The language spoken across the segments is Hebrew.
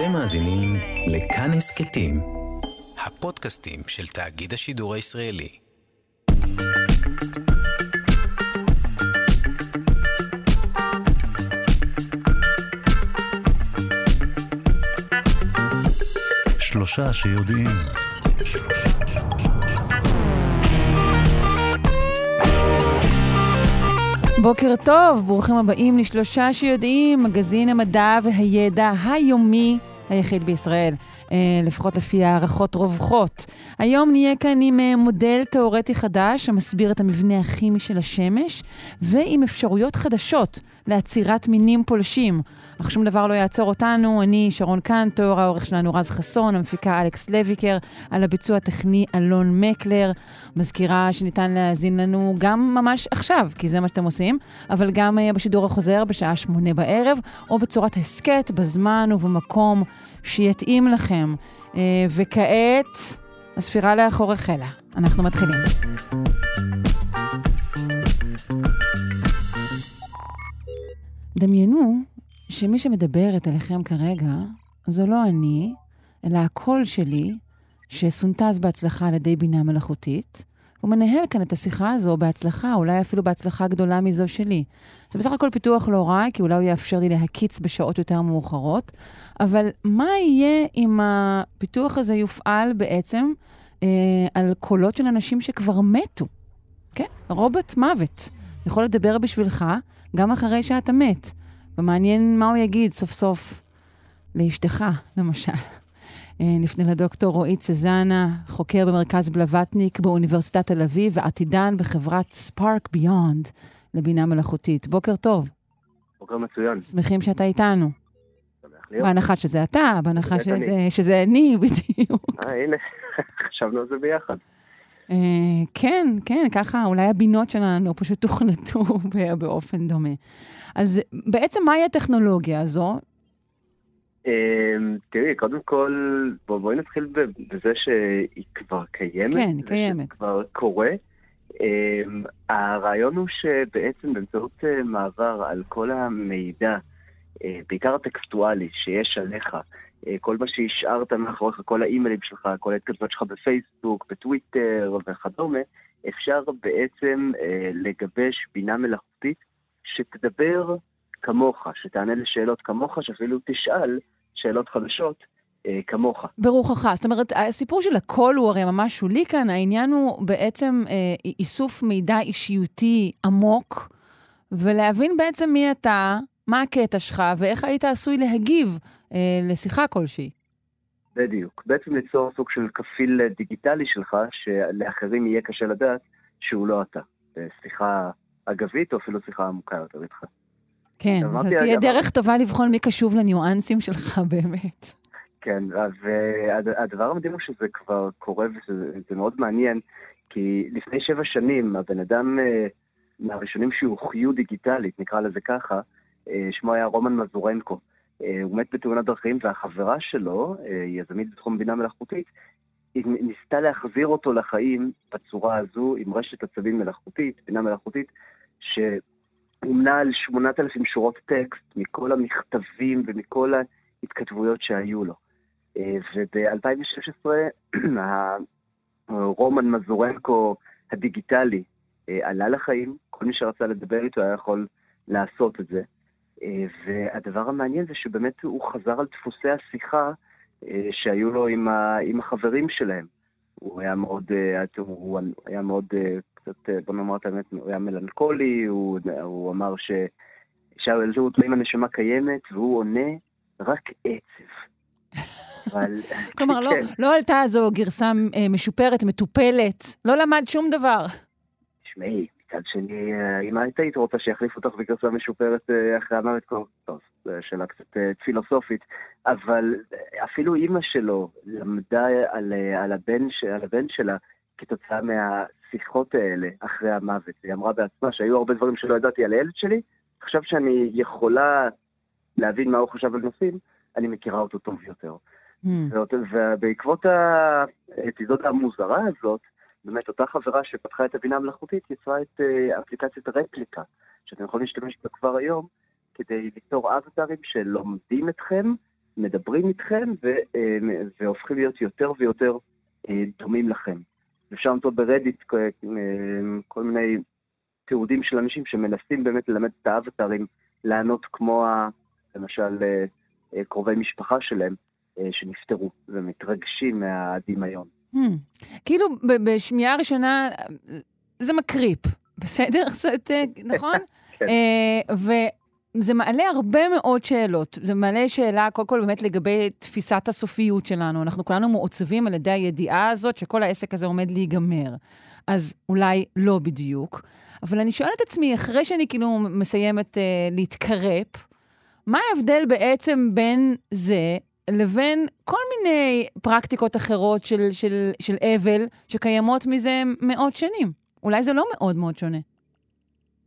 אתם מאזינים לכאן הסכתים, הפודקאסטים של תאגיד השידור הישראלי. שלושה שיודעים. בוקר טוב, ברוכים הבאים לשלושה שיודעים, מגזין המדע והידע היומי היחיד בישראל, אה, לפחות לפי הערכות רווחות. היום נהיה כאן עם אה, מודל תאורטי חדש המסביר את המבנה הכימי של השמש, ועם אפשרויות חדשות לעצירת מינים פולשים. אך שום דבר לא יעצור אותנו. אני שרון קנטור, העורך שלנו רז חסון, המפיקה אלכס לויקר, על הביצוע הטכני אלון מקלר. מזכירה שניתן להאזין לנו גם ממש עכשיו, כי זה מה שאתם עושים, אבל גם uh, בשידור החוזר בשעה שמונה בערב, או בצורת הסכת, בזמן ובמקום שיתאים לכם. Uh, וכעת, הספירה לאחור החלה. אנחנו מתחילים. דמיינו שמי שמדברת אליכם כרגע זו לא אני, אלא הקול שלי, שסונטז בהצלחה על ידי בינה מלאכותית, הוא מנהל כאן את השיחה הזו בהצלחה, אולי אפילו בהצלחה גדולה מזו שלי. זה בסך הכל פיתוח לא רע, כי אולי הוא יאפשר לי להקיץ בשעות יותר מאוחרות, אבל מה יהיה אם הפיתוח הזה יופעל בעצם אה, על קולות של אנשים שכבר מתו? כן, רובוט מוות. יכול לדבר בשבילך גם אחרי שאתה מת. ומעניין מה הוא יגיד סוף סוף לאשתך, למשל. אה, נפנה לדוקטור רועי צזנה, חוקר במרכז בלווטניק באוניברסיטת תל אביב ועתידן בחברת ספארק ביונד לבינה מלאכותית. בוקר טוב. בוקר מצוין. שמחים שאתה איתנו. בהנחה שזה אתה, בהנחה שזה, שזה אני, בדיוק. אה, הנה, חשבנו על זה ביחד. Uh, כן, כן, ככה אולי הבינות שלנו פשוט תוכנתו באופן דומה. אז בעצם מהי הטכנולוגיה הזו? אמ, תראי, קודם כל, בואי נתחיל בזה שהיא כבר קיימת. כן, היא קיימת. כבר קורה. אמ, הרעיון הוא שבעצם באמצעות אה, מעבר על כל המידע, אה, בעיקר הטקסטואלי, שיש עליך, אה, כל מה שהשארת מאחוריך, כל האימיילים שלך, כל ההתכתבות שלך בפייסבוק, בטוויטר וכדומה, אפשר בעצם לגבש בינה מלאכותית שתדבר כמוך, שתענה לשאלות כמוך, שאפילו תשאל שאלות חדשות אה, כמוך. ברוחך. זאת אומרת, הסיפור של הקול הוא הרי ממש שולי כאן, העניין הוא בעצם אה, איסוף מידע אישיותי עמוק, ולהבין בעצם מי אתה, מה הקטע שלך, ואיך היית עשוי להגיב אה, לשיחה כלשהי. בדיוק. בעצם ליצור סוג של כפיל דיגיטלי שלך, שלאחרים יהיה קשה לדעת שהוא לא אתה. שיחה אגבית או אפילו שיחה עמוקה יותר איתך. כן, זאת תהיה דרך טובה לבחון מי קשוב לניואנסים שלך באמת. כן, והדבר המדהים הוא שזה כבר קורה וזה מאוד מעניין, כי לפני שבע שנים הבן אדם אה, מהראשונים שהוחיו דיגיטלית, נקרא לזה ככה, אה, שמו היה רומן מזורנקו. אה, הוא מת בתאונת דרכים, והחברה שלו, יזמית בתחום בינה מלאכותית, היא ניסתה להחזיר אותו לחיים בצורה הזו, עם רשת עצבים מלאכותית, בינה מלאכותית, שהומנה על 8,000 שורות טקסט מכל המכתבים ומכל ההתכתבויות שהיו לו. אה, וב-2016 רומן מזורנקו הדיגיטלי אה, עלה לחיים, כל מי שרצה לדבר איתו היה יכול לעשות את זה. אה, והדבר המעניין זה שבאמת הוא חזר על דפוסי השיחה שהיו לו עם, עם החברים שלהם. הוא היה מאוד, הוא היה מאוד קצת, אה, בוא נאמר את האמת, הוא היה מלנכולי, הוא, הוא אמר ששאלו אותו אם הנשמה קיימת, והוא עונה רק עצב. אבל... כלומר, לא, כן. לא עלתה זו גרסה אה, משופרת, מטופלת, לא למד שום דבר. תשמעי, מצד שני, אה, אם היית היית רוצה שיחליף אותך בגרסה משופרת אחרי המוות, טוב, זו שאלה קצת פילוסופית, אבל אפילו אימא שלו למדה על, על, הבן, על הבן שלה כתוצאה מהשיחות האלה אחרי המוות. היא אמרה בעצמה שהיו הרבה דברים שלא ידעתי על הילד שלי, עכשיו שאני יכולה להבין מה הוא חשב על נושאים, אני מכירה אותו טוב יותר. Mm. ובעקבות האפיזודה המוזרה הזאת, באמת אותה חברה שפתחה את הבינה המלאכותית יצרה את אה, אפליקציית הרפליקה, שאתם יכולים להשתמש בה כבר היום, כדי ליצור אבטרים שלומדים אתכם מדברים איתכם ו, אה, והופכים להיות יותר ויותר אה, דומים לכם. אפשר למצוא ברדיט כל, כל מיני תיעודים של אנשים שמנסים באמת ללמד את האבטרים לענות כמו, ה, למשל, קרובי משפחה שלהם שנפטרו ומתרגשים מהדמיון. Hmm. כאילו, בשמיעה הראשונה זה מקריפ, בסדר? זאת, נכון? כן. וזה מעלה הרבה מאוד שאלות. זה מעלה שאלה, קודם כל, באמת לגבי תפיסת הסופיות שלנו. אנחנו כולנו מעוצבים על ידי הידיעה הזאת שכל העסק הזה עומד להיגמר. אז אולי לא בדיוק. אבל אני שואלת את עצמי, אחרי שאני כאילו מסיימת uh, להתקרפ, מה ההבדל בעצם בין זה לבין כל מיני פרקטיקות אחרות של, של, של אבל שקיימות מזה מאות שנים? אולי זה לא מאוד מאוד שונה.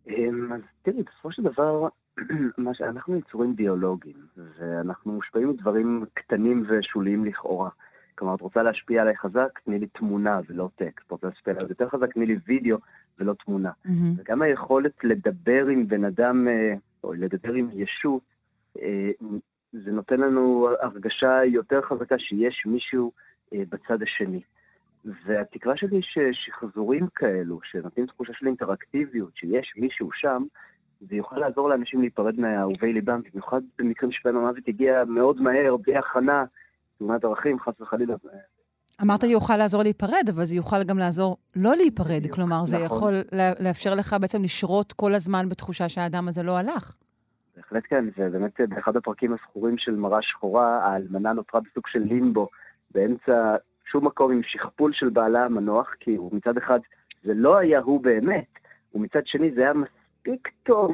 אמ, אז תראי, בסופו של דבר, אנחנו יצורים ביולוגיים, ואנחנו מושפעים מדברים קטנים ושוליים לכאורה. כלומר, את רוצה להשפיע עליי חזק, תני לי תמונה ולא טקסט. את רוצה להשפיע עליי יותר חזק, תני לי וידאו ולא תמונה. Mm-hmm. וגם היכולת לדבר עם בן אדם, אה, או לדבר עם ישות, אה, זה נותן לנו הרגשה יותר חזקה שיש מישהו אה, בצד השני. והתקווה שלי ששחזורים כאלו, שנותנים תחושה של אינטראקטיביות, שיש מישהו שם, זה יוכל לעזור לאנשים להיפרד מאהובי ליבם, במיוחד במקרים שבהם המוות הגיע מאוד מהר, בלי הכנה, תאונת דרכים, חס וחלילה. אמרת יוכל לעזור להיפרד, אבל זה יוכל גם לעזור לא להיפרד. כלומר, זה נכון. יכול לאפשר לך בעצם לשרות כל הזמן בתחושה שהאדם הזה לא הלך. בהחלט כן, ובאמת באחד הפרקים הזכורים של מראה שחורה, האלמנה נותרה בסוג של לימבו, באמצע שום מקום עם שכפול של בעלה המנוח, כי הוא מצד אחד, זה לא היה הוא באמת, ומצד שני זה היה מספיק טוב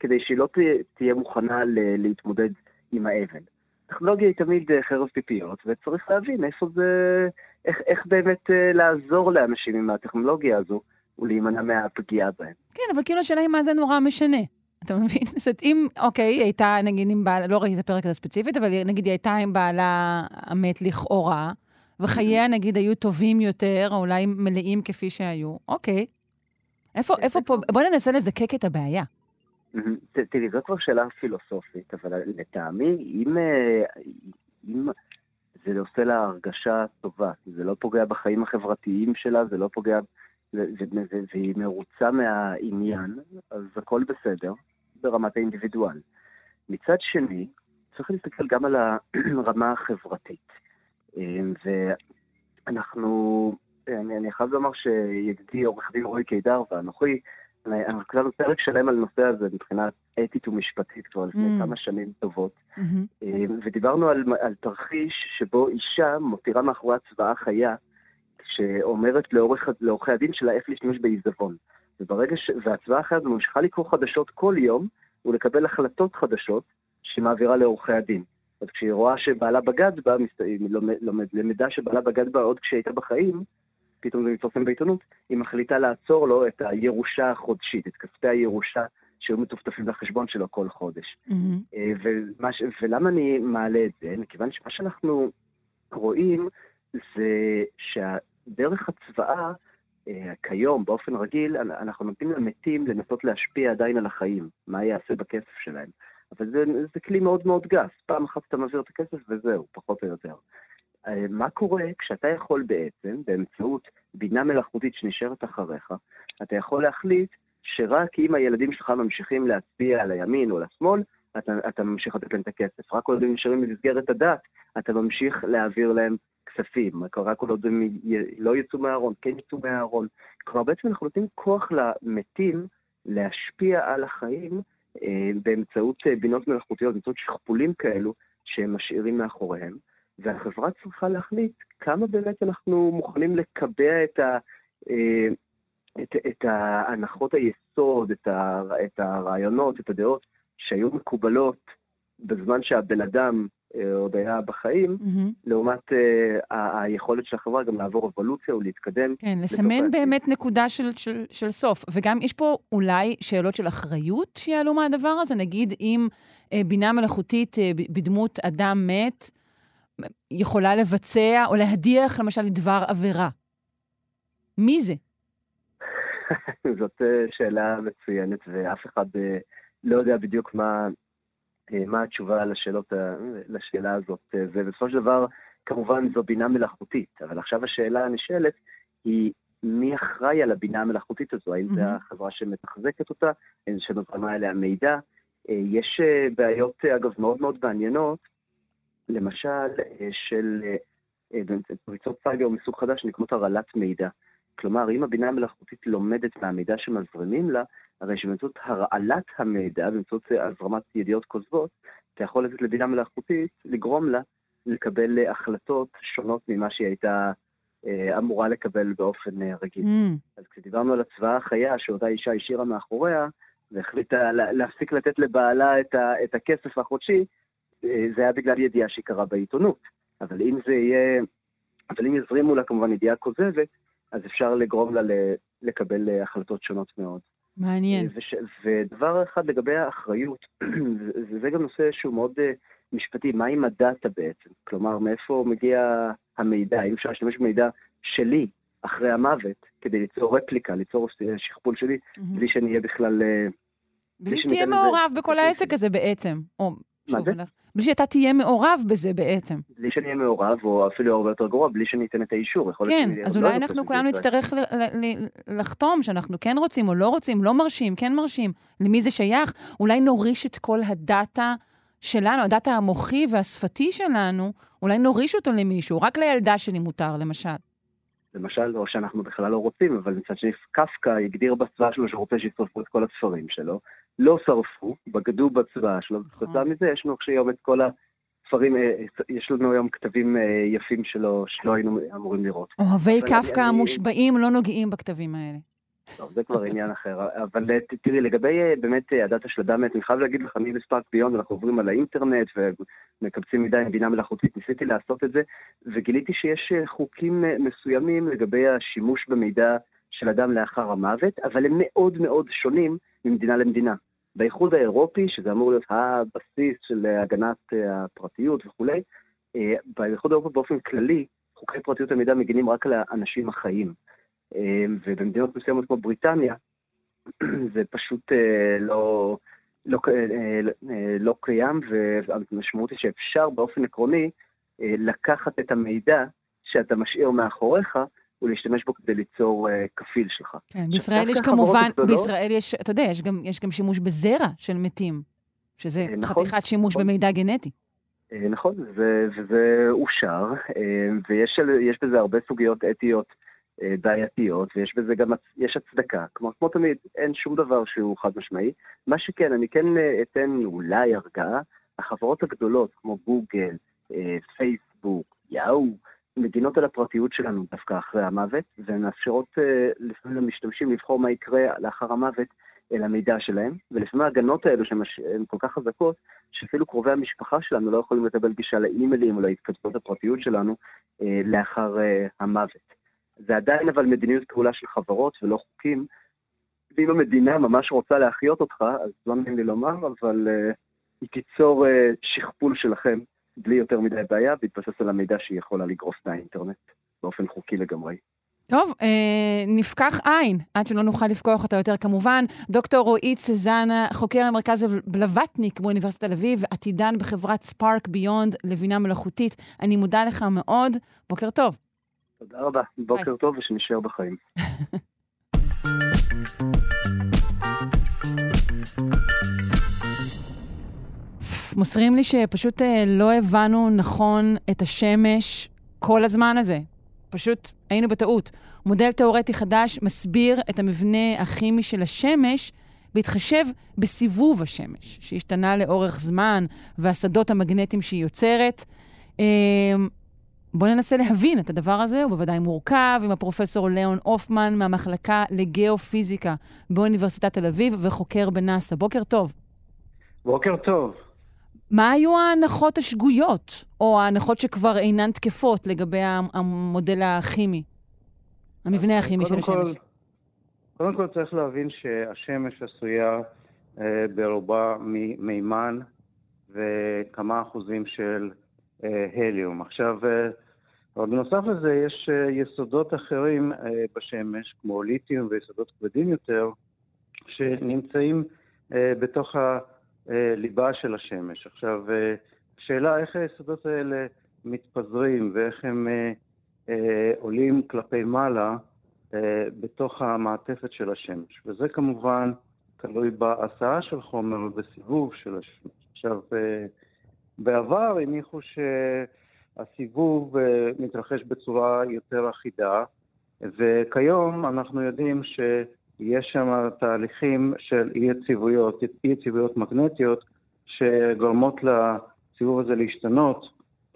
כדי שהיא לא תהיה מוכנה להתמודד עם האבן. טכנולוגיה היא תמיד אה, חרב פיפיות, וצריך להבין איפה זה, איך, איך באמת אה, לעזור לאנשים עם הטכנולוגיה הזו ולהימנע מהפגיעה בהם. כן, אבל כאילו השאלה היא מה זה נורא משנה. אתה מבין? זאת אומרת, אם, אוקיי, היא הייתה, נגיד, עם בעלה, לא ראיתי את הפרק הזה ספציפית, אבל נגיד היא הייתה עם בעלה המת לכאורה, וחייה נגיד היו טובים יותר, או אולי מלאים כפי שהיו, אוקיי. איפה, כן, איפה פה, בוא ננסה לזקק את הבעיה. תראי, זו כבר שאלה פילוסופית, אבל לטעמי, אם, אה, אם זה עושה לה הרגשה טובה, זה לא פוגע בחיים החברתיים שלה, זה לא פוגע, והיא מרוצה מהעניין, אז הכל בסדר, ברמת האינדיבידואל. מצד שני, צריך להסתכל גם על הרמה החברתית. אמ, ואנחנו, אני, אני חייב לומר שידידי עורך דין רועי קידר ואנוכי, אנחנו כתבנו פרק שלם על הנושא הזה מבחינה אתית ומשפטית כבר לפני mm. כמה שנים טובות, mm-hmm. ודיברנו על, על תרחיש שבו אישה מותירה מאחורי הצבעה חיה, שאומרת לעורכי הדין שלה איך להשתמש בעיזבון. וברגע ש... והצבעה הזו ממשיכה לקרוא חדשות כל יום ולקבל החלטות חדשות שהיא מעבירה לעורכי הדין. אז כשהיא רואה שבעלה בגד בה, היא למדה שבעלה בגד בה עוד כשהיא הייתה בחיים, פתאום זה מתפרסם בעיתונות, היא מחליטה לעצור לו את הירושה החודשית, את כספי הירושה שהיו מטופטפים לחשבון שלו כל חודש. Mm-hmm. ומה, ולמה אני מעלה את זה? מכיוון שמה שאנחנו רואים זה שהדרך הצבאה, אה, כיום, באופן רגיל, אנחנו נותנים למתים לנסות להשפיע עדיין על החיים, מה יעשה בכסף שלהם. אבל זה, זה כלי מאוד מאוד גס. פעם אחת אתה מעביר את הכסף וזהו, פחות או יותר. אה, מה קורה כשאתה יכול בעצם, באמצעות בינה מלאכותית שנשארת אחריך, אתה יכול להחליט שרק אם הילדים שלך ממשיכים להצביע על הימין או לשמאל, אתה, אתה ממשיך לתת להם את הכסף. רק עוד הם נשארים במסגרת הדת, אתה ממשיך להעביר להם כספים. רק עוד הם לא יצאו מהארון, כן יצאו מהארון. כלומר, בעצם אנחנו נותנים כוח למתים להשפיע על החיים אה, באמצעות אה, בינות מלאכותיות, באמצעות שכפולים כאלו שהם משאירים מאחוריהם, והחברה צריכה להחליט כמה באמת אנחנו מוכנים לקבע את, ה, אה, את, את ההנחות היסוד, את, ה, את הרעיונות, את הדעות שהיו מקובלות בזמן שהבן אדם אה, עוד היה בחיים, mm-hmm. לעומת uh, היכולת של החברה גם לעבור אבולוציה ולהתקדם. כן, לסמן באמת נקודה של, של, של סוף. וגם יש פה אולי שאלות של אחריות שיעלו מהדבר הזה? נגיד אם uh, בינה מלאכותית uh, בדמות אדם מת יכולה לבצע או להדיח למשל דבר עבירה. מי זה? זאת שאלה מצוינת, ואף אחד uh, לא יודע בדיוק מה מה התשובה לשאלות, לשאלה הזאת. ובסופו של דבר, כמובן זו בינה מלאכותית, אבל עכשיו השאלה הנשאלת היא מי אחראי על הבינה המלאכותית הזו? האם. זו החברה שמתחזקת אותה? האם זה שנותרמה אליה מידע? יש בעיות, אגב, מאוד מאוד מעניינות, למשל, של פריצות סייבר מסוג חדש שנקראות הרעלת מידע. כלומר, אם הבינה המלאכותית לומדת מהמידע שמזרימים לה, הרי שבאמצעות הרעלת המידע, באמצעות הזרמת ידיעות כוזבות, אתה יכול לתת לבינה מלאכותית לגרום לה לקבל החלטות שונות ממה שהיא הייתה אה, אמורה לקבל באופן אה, רגיל. Mm. אז כשדיברנו על הצבאה החיה שאותה אישה השאירה מאחוריה, והחליטה להפסיק לתת לבעלה את, ה, את הכסף החודשי, אה, זה היה בגלל ידיעה שהיא קראה בעיתונות. אבל אם זה יהיה, אבל אם יזרימו לה כמובן ידיעה כוזבת, אז אפשר לגרום לה לקבל אה, החלטות שונות מאוד. מעניין. אה, וש, ודבר אחד לגבי האחריות, וזה גם נושא שהוא מאוד uh, משפטי, מה עם הדאטה בעצם? כלומר, מאיפה מגיע המידע? האם אפשר להשתמש במידע שלי אחרי המוות כדי ליצור רפליקה, ליצור שכפול שלי, mm-hmm. בלי שאני אהיה בכלל... בלי שתהיה מעורב בכל העסק הזה בעצם. או מה זה? בלי שאתה תהיה מעורב בזה בעצם. בלי שאני אהיה מעורב, או אפילו הרבה יותר גרוע, בלי שאני אתן את האישור. כן, אז אולי אנחנו כולנו נצטרך לחתום שאנחנו כן רוצים או לא רוצים, לא מרשים, כן מרשים. למי זה שייך? אולי נוריש את כל הדאטה שלנו, הדאטה המוחי והשפתי שלנו, אולי נוריש אותו למישהו, רק לילדה שלי מותר, למשל. למשל, או שאנחנו בכלל לא רוצים, אבל מצד שני, קפקא הגדיר בצבא שלו שהוא רוצה שיצטרפו את כל הספרים שלו, לא שרפו, בגדו בצבא שלו, וכתוצאה נכון. מזה יש לנו עכשיו את כל הספרים, אה, יש לנו היום כתבים אה, יפים שלו, שלא היינו אמורים לראות. אוהבי קפקא המושבעים לא נוגעים בכתבים האלה. טוב, זה כבר עניין אחר. אבל אה, תראי, לגבי באמת הדאטה של הדאמת, אני חייב להגיד לך, אני בספארק ביונד, אנחנו עוברים על האינטרנט ומקבצים מידע עם בינה מלאכותית, ניסיתי לעשות את זה, וגיליתי שיש חוקים מסוימים לגבי השימוש במידע של אדם לאחר המוות, אבל הם מאוד מאוד שונים ממדינה למדינה. באיחוד האירופי, שזה אמור להיות הבסיס של הגנת אה, הפרטיות וכולי, אה, באיחוד האירופי באופן כללי, חוקי פרטיות המידע מגינים רק על האנשים החיים. אה, ובמדינות מסוימות כמו בריטניה, זה פשוט לא, לא, לא קיים, והמשמעות היא שאפשר באופן עקרוני לקחת את המידע שאתה משאיר מאחוריך, ולהשתמש בו כדי ליצור uh, כפיל שלך. כן, בישראל יש כמובן, גדולות, בישראל יש, אתה יודע, יש גם, יש גם שימוש בזרע של מתים, שזה uh, נכון, חתיכת שימוש נכון. במידע גנטי. Uh, נכון, וזה, אושר, ויש בזה הרבה סוגיות אתיות בעייתיות, ויש בזה גם, יש הצדקה. כמו, כמו תמיד, אין שום דבר שהוא חד משמעי. מה שכן, אני כן אתן אולי הרגעה, החברות הגדולות, כמו גוגל, פייסבוק, יאו, מגינות על הפרטיות שלנו דווקא אחרי המוות, והן מאפשרות uh, לפעמים למשתמשים לבחור מה יקרה לאחר המוות אל המידע שלהם, ולפעמים ההגנות האלו שהן כל כך חזקות, שאפילו קרובי המשפחה שלנו לא יכולים לקבל גישה לאימיילים או להתכתבות הפרטיות שלנו uh, לאחר uh, המוות. זה עדיין אבל מדיניות פעולה של חברות ולא חוקים, ואם המדינה ממש רוצה להחיות אותך, אז לא נעים לי לומר, אבל היא תיצור שכפול שלכם בלי יותר מדי בעיה, בהתבסס על המידע שהיא יכולה לגרוס מהאינטרנט באופן חוקי לגמרי. טוב, אה, נפקח עין, עד שלא נוכל לפקוח אותה יותר כמובן. דוקטור רועי צזנה, חוקר המרכז בלווטניק באוניברסיטת תל אביב, עתידן בחברת ספארק ביונד לבינה מלאכותית. אני מודה לך מאוד, בוקר טוב. תודה רבה, בוקר ביי. טוב ושנשאר בחיים. מוסרים לי שפשוט אה, לא הבנו נכון את השמש כל הזמן הזה. פשוט היינו בטעות. מודל תאורטי חדש מסביר את המבנה הכימי של השמש בהתחשב בסיבוב השמש, שהשתנה לאורך זמן, והשדות המגנטיים שהיא יוצרת. אה, בואו ננסה להבין את הדבר הזה, הוא בוודאי מורכב, עם הפרופסור ליאון הופמן מהמחלקה לגיאופיזיקה באוניברסיטת תל אביב וחוקר בנאס"א. בוקר טוב. בוקר טוב. מה היו ההנחות השגויות, או ההנחות שכבר אינן תקפות לגבי המודל הכימי, המבנה הכימי של השמש? קודם כל צריך להבין שהשמש עשויה אה, ברובה ממימן וכמה אחוזים של אה, הליום. עכשיו, אה, אבל בנוסף לזה יש אה, יסודות אחרים אה, בשמש, כמו ליתיום ויסודות כבדים יותר, שנמצאים אה, בתוך ה... ליבה של השמש. עכשיו, השאלה איך היסודות האלה מתפזרים ואיך הם עולים כלפי מעלה בתוך המעטפת של השמש. וזה כמובן תלוי בהסעה של חומר ובסיבוב של השמש. עכשיו, בעבר הניחו שהסיבוב מתרחש בצורה יותר אחידה, וכיום אנחנו יודעים שיש שם תהליכים של אי-יציבויות, אי-יציבויות מגנטיות, שגורמות לסיבוב הזה להשתנות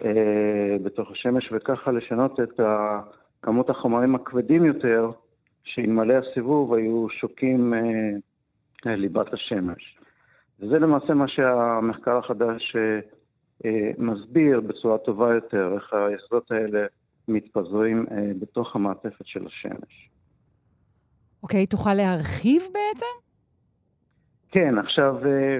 אה, בתוך השמש, וככה לשנות את כמות החומרים הכבדים יותר, שאלמלא הסיבוב היו שוקים אה, ליבת השמש. וזה למעשה מה שהמחקר החדש אה, אה מסביר בצורה טובה יותר, איך היסודות האלה מתפזרים אה, בתוך המעטפת של השמש. אוקיי, תוכל להרחיב בעצם? כן, עכשיו, אה,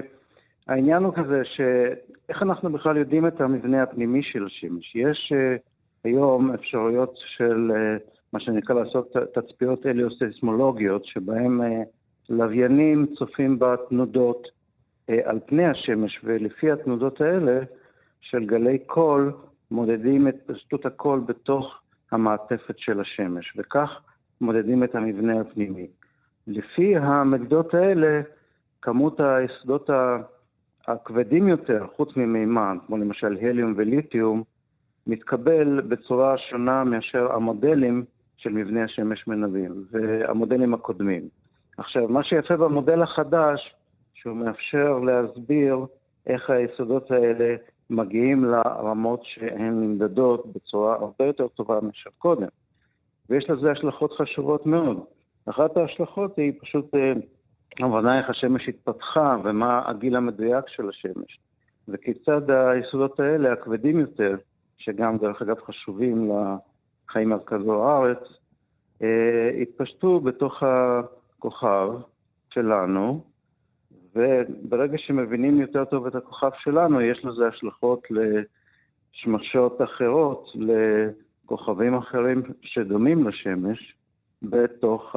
העניין הוא כזה שאיך אנחנו בכלל יודעים את המבנה הפנימי של השמש? יש אה, היום אפשרויות של מה שנקרא לעשות תצפיות אליוסיסמולוגיות, שבהן לוויינים צופים בתנודות על פני השמש, ולפי התנודות האלה של גלי קול, מודדים את פשטות הקול בתוך המעטפת של השמש, וכך מודדים את המבנה הפנימי. לפי המדידות האלה, כמות היסודות הכבדים יותר, חוץ ממימן, כמו למשל הליום וליתיום, מתקבל בצורה שונה מאשר המודלים של מבנה השמש מנבאים, והמודלים הקודמים. עכשיו, מה שיפה במודל החדש, שהוא מאפשר להסביר איך היסודות האלה מגיעים לרמות שהן נמדדות בצורה הרבה יותר טובה מאשר קודם. ויש לזה השלכות חשובות מאוד. אחת ההשלכות היא פשוט אה, הבנה איך השמש התפתחה ומה הגיל המדויק של השמש. וכיצד היסודות האלה, הכבדים יותר, שגם דרך אגב חשובים לחיים על כדור הארץ, אה, התפשטו בתוך הכוכב שלנו, וברגע שמבינים יותר טוב את הכוכב שלנו, יש לזה השלכות לשמשות אחרות, לכוכבים אחרים שדומים לשמש, בתוך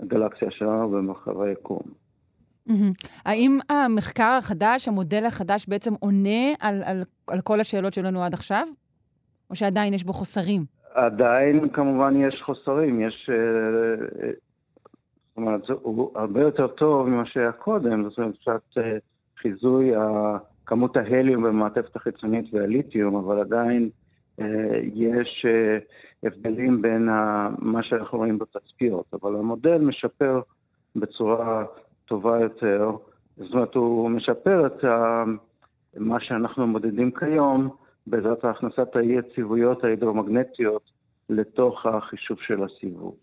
הגלקסיה שלנו במרחב היקום. האם המחקר החדש, המודל החדש, בעצם עונה על, על, על כל השאלות שלנו עד עכשיו? או שעדיין יש בו חוסרים? עדיין כמובן יש חוסרים. יש uh, אומרת, הוא הרבה יותר טוב ממה שהיה קודם, זאת אומרת, קצת אה, חיזוי כמות ההליום במעטפת החיצונית והליתיום, אבל עדיין אה, יש אה, הבדלים בין מה שאנחנו רואים בתצפיות. אבל המודל משפר בצורה טובה יותר, זאת אומרת, הוא משפר את מה שאנחנו מודדים כיום בעזרת הכנסת האי-יציבויות ההידרומגנטיות לתוך החישוב של הסיבוב.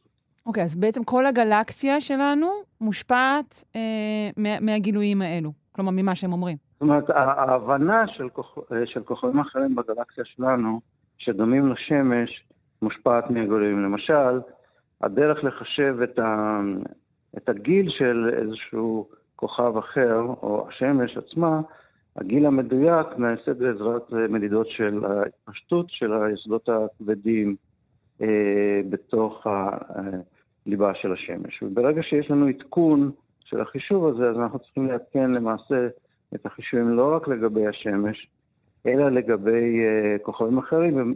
אוקיי, okay, אז בעצם כל הגלקסיה שלנו מושפעת אה, מה, מהגילויים האלו. כלומר, ממה שהם אומרים. זאת אומרת, ההבנה של, כוכ... אה, של כוכבים אחרים בגלקסיה שלנו, שדומים לשמש, מושפעת מהגילויים. למשל, הדרך לחשב את, ה... את הגיל של איזשהו כוכב אחר, או השמש עצמה, הגיל המדויק נעשה בעזרת מדידות של ההתפשטות של היסודות הכבדים אה, בתוך ה... אה, ליבה של השמש. וברגע שיש לנו עדכון של החישוב הזה, אז אנחנו צריכים לעדכן למעשה את החישובים לא רק לגבי השמש, אלא לגבי uh, כוכבים אחרים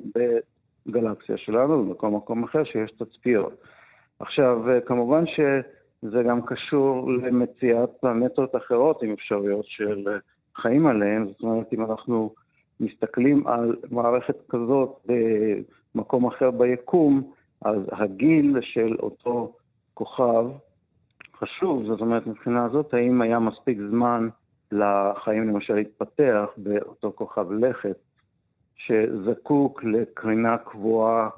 בגלקסיה שלנו, ובכל מקום אחר שיש תצפיות. עכשיו, uh, כמובן שזה גם קשור למציאת פלנטות אחרות עם אפשרויות של uh, חיים עליהן, זאת אומרת, אם אנחנו מסתכלים על מערכת כזאת במקום אחר ביקום, אז הגיל של אותו כוכב חשוב, זאת אומרת, מבחינה הזאת, האם היה מספיק זמן לחיים למשל להתפתח באותו כוכב לכת, שזקוק לקרינה קבועה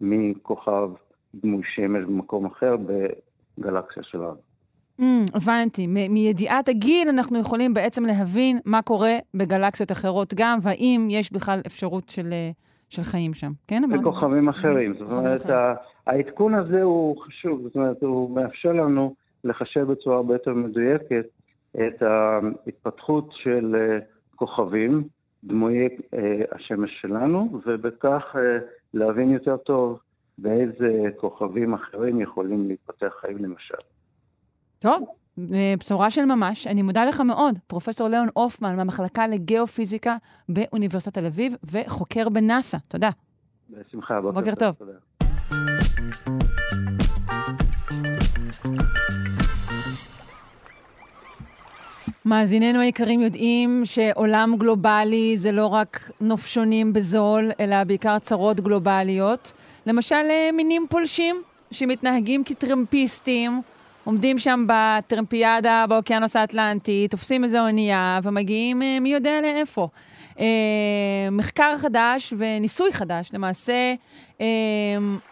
מכוכב דמוי שמש במקום אחר בגלקסיה שלנו. Mm, הבנתי. מ- מידיעת הגיל אנחנו יכולים בעצם להבין מה קורה בגלקסיות אחרות גם, והאם יש בכלל אפשרות של... Uh... של חיים שם, כן? בכוכבים אחרים. זאת אומרת, העדכון הזה הוא חשוב, זאת אומרת, הוא מאפשר לנו לחשב בצורה הרבה יותר מדויקת את ההתפתחות של אה, כוכבים דמויי אה, השמש שלנו, ובכך אה, להבין יותר טוב באיזה כוכבים אחרים יכולים להתפתח חיים למשל. טוב, בשורה של ממש. אני מודה לך מאוד, פרופ' ליאון הופמן, מהמחלקה לגיאופיזיקה באוניברסיטת תל אביב, וחוקר בנאסא. תודה. בשמחה, בוקר, בוקר טוב. תודה. מאזיננו היקרים יודעים שעולם גלובלי זה לא רק נופשונים בזול, אלא בעיקר צרות גלובליות. למשל, אה, מינים פולשים שמתנהגים כטרמפיסטים, עומדים שם בטרמפיאדה באוקיינוס האטלנטי, תופסים איזו אונייה ומגיעים אה, מי יודע לאיפה. אה, מחקר חדש וניסוי חדש, למעשה, אה,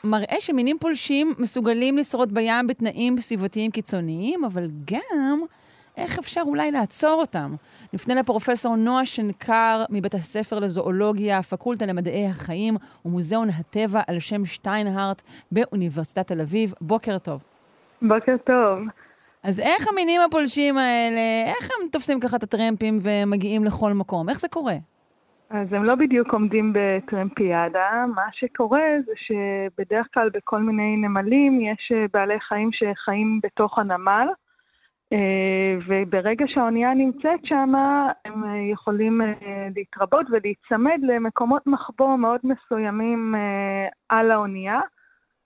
מראה שמינים פולשים מסוגלים לשרוד בים בתנאים סביבתיים קיצוניים, אבל גם איך אפשר אולי לעצור אותם. נפנה לפרופסור נועה שנקר מבית הספר לזואולוגיה, הפקולטה למדעי החיים ומוזיאון הטבע על שם שטיינהארט באוניברסיטת תל אביב. בוקר טוב. בוקר טוב. אז איך המינים הפולשים האלה, איך הם תופסים ככה את הטרמפים ומגיעים לכל מקום? איך זה קורה? אז הם לא בדיוק עומדים בטרמפיאדה. מה שקורה זה שבדרך כלל בכל מיני נמלים יש אה, בעלי חיים שחיים בתוך הנמל, וברגע שהאונייה נמצאת שם, הם אה, יכולים להתרבות ולהיצמד למקומות מחבוא מאוד מסוימים על האונייה.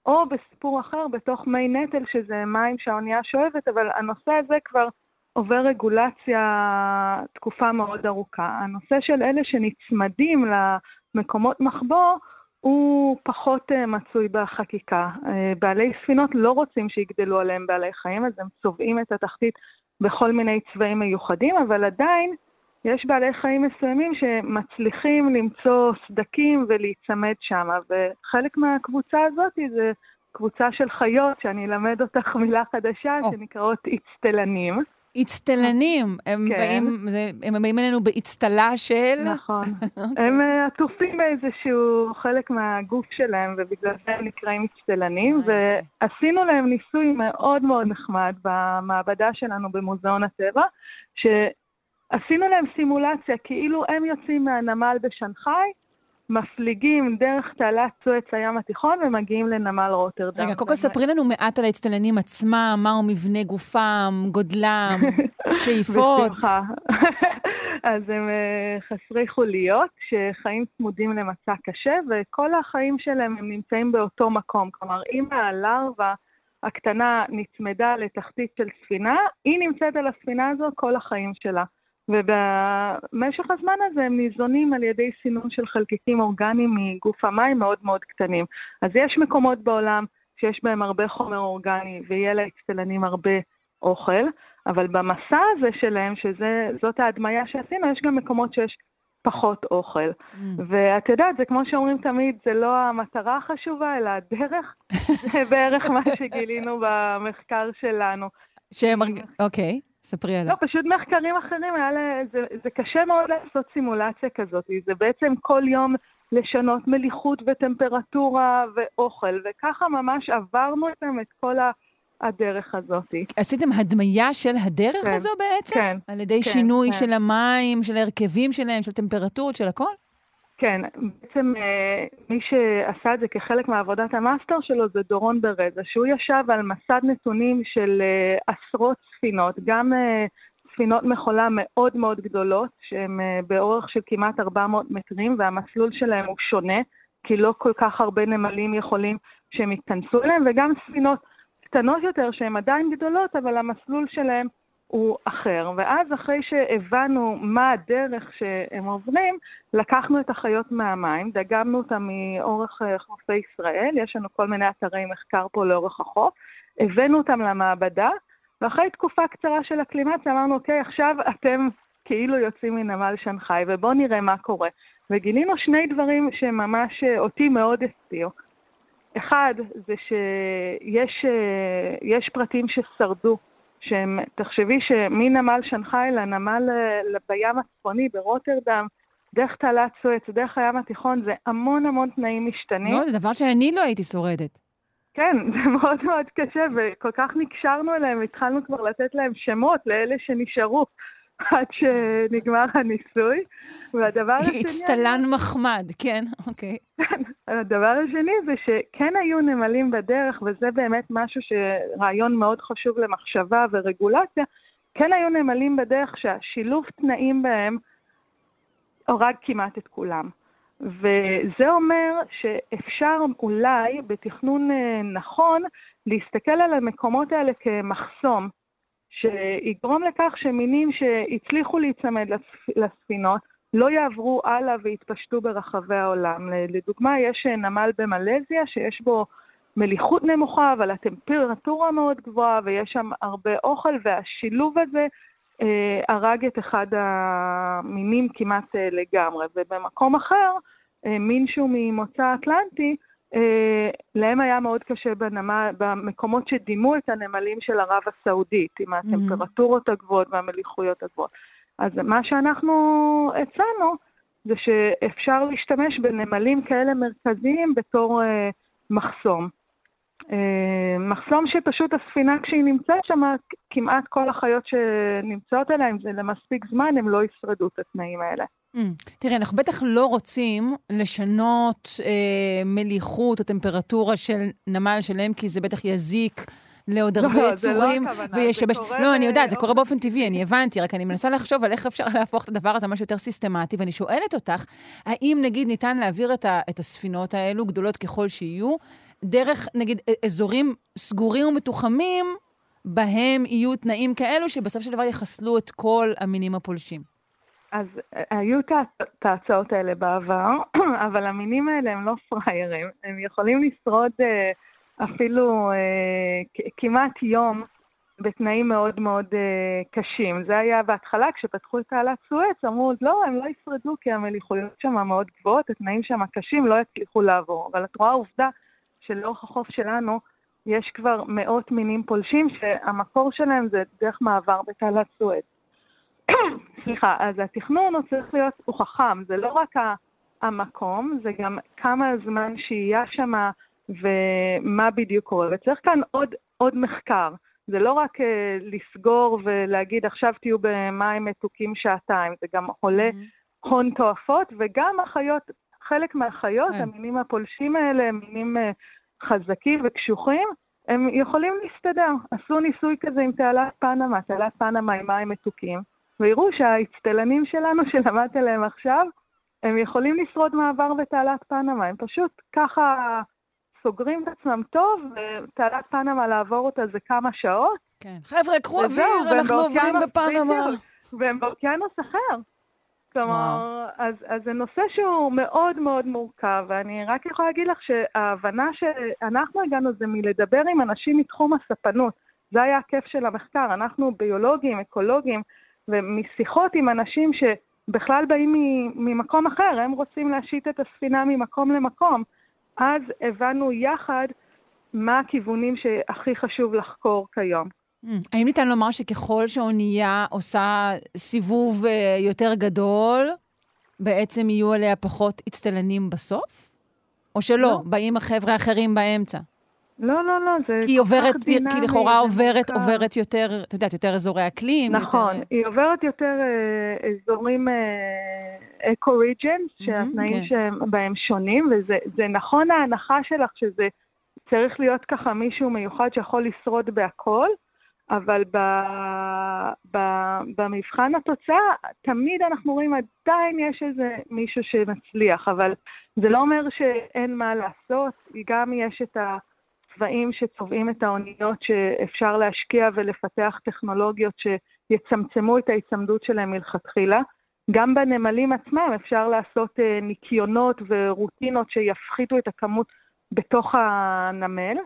או בסיפור אחר, בתוך מי נטל, שזה מים שהאונייה שואבת, אבל הנושא הזה כבר עובר רגולציה תקופה מאוד ארוכה. הנושא של אלה שנצמדים למקומות מחבוא, הוא פחות uh, מצוי בחקיקה. Uh, בעלי ספינות לא רוצים שיגדלו עליהם בעלי חיים, אז הם צובעים את התחתית בכל מיני צבעים מיוחדים, אבל עדיין יש בעלי חיים מסוימים שמצליחים למצוא סדקים ולהיצמד שם, וחלק מהקבוצה הזאת זה קבוצה של חיות, שאני אלמד אותך מילה חדשה, oh. שנקראות אצטלנים. אצטלנים, הם, כן. באים, זה, הם באים אלינו באצטלה של... נכון. אוקיי. הם אה, עטופים באיזשהו חלק מהגוף שלהם, ובגלל זה הם נקראים אצטלנים, oh, ועשינו להם ניסוי מאוד מאוד נחמד במעבדה שלנו במוזיאון הטבע, ש... עשינו להם סימולציה, כאילו הם יוצאים מהנמל בשנגחאי, מפליגים דרך תעלת סואץ הים התיכון ומגיעים לנמל רוטרדם. רגע, קודם כל ספרי לנו מעט על האצטלנים עצמם, מהו מבנה גופם, גודלם, שאיפות. בשמחה. אז הם אה, חסרי חוליות שחיים צמודים למצע קשה, וכל החיים שלהם הם נמצאים באותו מקום. כלומר, אם הלרווה הקטנה נצמדה לתחתית של ספינה, היא נמצאת על הספינה הזו כל החיים שלה. ובמשך הזמן הזה הם ניזונים על ידי סינון של חלקיקים אורגניים מגוף המים מאוד מאוד קטנים. אז יש מקומות בעולם שיש בהם הרבה חומר אורגני ויהיה לאצטלנים הרבה אוכל, אבל במסע הזה שלהם, שזאת ההדמיה שעשינו, יש גם מקומות שיש פחות אוכל. Mm. ואת יודעת, זה כמו שאומרים תמיד, זה לא המטרה החשובה, אלא הדרך. זה בערך מה שגילינו במחקר שלנו. שהם... אוקיי. Okay. ספרי עליו. לא, פשוט מחקרים אחרים, היה לה, זה, זה קשה מאוד לעשות סימולציה כזאת. זה בעצם כל יום לשנות מליחות וטמפרטורה ואוכל, וככה ממש עברנו אתם את כל הדרך הזאת. עשיתם הדמיה של הדרך כן, הזו בעצם? כן. על ידי כן, שינוי כן. של המים, של ההרכבים שלהם, של טמפרטורות, של הכל? כן, בעצם אה, מי שעשה את זה כחלק מעבודת המאסטר שלו זה דורון ברזה, שהוא ישב על מסד נתונים של אה, עשרות ספינות, גם אה, ספינות מכולה מאוד מאוד גדולות, שהן באורך של כמעט 400 מטרים, והמסלול שלהם הוא שונה, כי לא כל כך הרבה נמלים יכולים שהם יתכנסו אליהם, וגם ספינות קטנות יותר שהן עדיין גדולות, אבל המסלול שלהם הוא אחר. ואז אחרי שהבנו מה הדרך שהם עוברים, לקחנו את החיות מהמים, דגמנו אותם מאורך אה, חופי ישראל, יש לנו כל מיני אתרי מחקר פה לאורך החוף, הבאנו אותם למעבדה, ואחרי תקופה קצרה של אקלימציה אמרנו, אוקיי, עכשיו אתם כאילו יוצאים מנמל שנגחאי, ובואו נראה מה קורה. וגילינו שני דברים שממש אה, אותי מאוד הפתיעו. אחד, זה שיש אה, פרטים ששרדו שהם, תחשבי שמנמל שנגחאי לנמל אה, בים הצפוני ברוטרדם, דרך תעלת סואץ, דרך הים התיכון, זה המון המון תנאים משתנים. לא, זה דבר שאני לא הייתי שורדת. כן, זה מאוד מאוד קשה, וכל כך נקשרנו אליהם, התחלנו כבר לתת להם שמות לאלה שנשארו עד שנגמר הניסוי. והדבר השני... אצטלן מחמד, כן, אוקיי. הדבר השני זה שכן היו נמלים בדרך, וזה באמת משהו שרעיון מאוד חשוב למחשבה ורגולציה, כן היו נמלים בדרך שהשילוב תנאים בהם הרג כמעט את כולם. וזה אומר שאפשר אולי בתכנון אה, נכון להסתכל על המקומות האלה כמחסום, שיגרום לכך שמינים שהצליחו להיצמד לספינות לא יעברו הלאה ויתפשטו ברחבי העולם. לדוגמה, יש נמל במלזיה שיש בו מליחות נמוכה, אבל הטמפרטורה מאוד גבוהה ויש שם הרבה אוכל, והשילוב הזה אה, הרג את אחד המינים כמעט אה, לגמרי. ובמקום אחר, אה, מין שהוא ממוצא אטלנטי, להם היה מאוד קשה בנמל, במקומות שדימו את הנמלים של ערב הסעודית, עם הטמפרטורות הגבוהות והמליחויות הגבוהות. אז מה שאנחנו הצענו זה שאפשר להשתמש בנמלים כאלה מרכזיים בתור אה, מחסום. אה, מחסום שפשוט הספינה כשהיא נמצאת שם, כמעט כל החיות שנמצאות עליה, אם זה למספיק זמן, הם לא ישרדו את התנאים האלה. Mm. תראה, אנחנו בטח לא רוצים לשנות אה, מליחות או טמפרטורה של נמל שלם, כי זה בטח יזיק לעוד הרבה לא, יצורים, לא וישבש... לא, אני יודעת, זה קורה באופן טבעי, אני הבנתי, רק אני מנסה לחשוב על איך אפשר להפוך את הדבר הזה למשהו יותר סיסטמטי, ואני שואלת אותך, האם נגיד ניתן להעביר את, ה, את הספינות האלו, גדולות ככל שיהיו, דרך נגיד אזורים סגורים ומתוחמים, בהם יהיו תנאים כאלו שבסוף של דבר יחסלו את כל המינים הפולשים? אז אה, היו את ההצעות האלה בעבר, אבל המינים האלה הם לא פראיירים, הם יכולים לשרוד... Uh, אפילו אה, כמעט יום בתנאים מאוד מאוד אה, קשים. זה היה בהתחלה, כשפתחו את תעלת סואץ, אמרו, לא, הם לא ישרדו כי המליחויות שם מאוד גבוהות, התנאים שם קשים, לא יצליחו לעבור. אבל את רואה עובדה שלאורך החוף שלנו יש כבר מאות מינים פולשים, שהמקור שלהם זה דרך מעבר בתעלת סואץ. סליחה, אז התכנון הוא צריך להיות, הוא חכם, זה לא רק המקום, זה גם כמה זמן שהייה שמה, ומה בדיוק קורה. וצריך כאן עוד, עוד מחקר. זה לא רק uh, לסגור ולהגיד עכשיו תהיו במים מתוקים שעתיים, זה גם עולה mm-hmm. הון תועפות, וגם החיות, חלק מהחיות, כן. המינים הפולשים האלה, הם מינים uh, חזקים וקשוחים, הם יכולים להסתדר. עשו ניסוי כזה עם תעלת פנמה, תעלת פנמה עם מים מתוקים, ויראו שהאצטלנים שלנו שלמדת עליהם עכשיו, הם יכולים לשרוד מעבר בתעלת פנמה, הם פשוט ככה סוגרים את עצמם טוב, ותעלת פנמה לעבור אותה זה כמה שעות. כן. חבר'ה, קחו אוויר, אנחנו עוברים בפנמה. והם באוקיינוס אחר. כלומר, אז, אז זה נושא שהוא מאוד מאוד מורכב, ואני רק יכולה להגיד לך שההבנה שאנחנו הגענו זה מלדבר עם אנשים מתחום הספנות. זה היה הכיף של המחקר. אנחנו ביולוגים, אקולוגים, ומשיחות עם אנשים שבכלל באים ממקום אחר, הם רוצים להשית את הספינה ממקום למקום. אז הבנו יחד מה הכיוונים שהכי חשוב לחקור כיום. Mm. האם ניתן לומר שככל שאונייה עושה סיבוב אה, יותר גדול, בעצם יהיו עליה פחות אצטלנים בסוף? או שלא, לא. באים החבר'ה האחרים באמצע? לא, לא, לא, זה כי עוברת, דינמי. כי לכאורה עוברת, עוברת יותר, את יודעת, יותר אזורי אקלים. נכון, יותר... היא עוברת יותר אה, אזורים אקו-ריג'נס, אה, שהתנאים כן. שבהם שונים, וזה נכון ההנחה שלך שזה צריך להיות ככה מישהו מיוחד שיכול לשרוד בהכל, אבל ב, ב, במבחן התוצאה, תמיד אנחנו רואים עדיין יש איזה מישהו שמצליח, אבל זה לא אומר שאין מה לעשות, גם יש את ה... צבעים שצובעים את האוניות שאפשר להשקיע ולפתח טכנולוגיות שיצמצמו את ההיצמדות שלהם מלכתחילה. גם בנמלים עצמם אפשר לעשות אה, ניקיונות ורוטינות שיפחיתו את הכמות בתוך הנמל.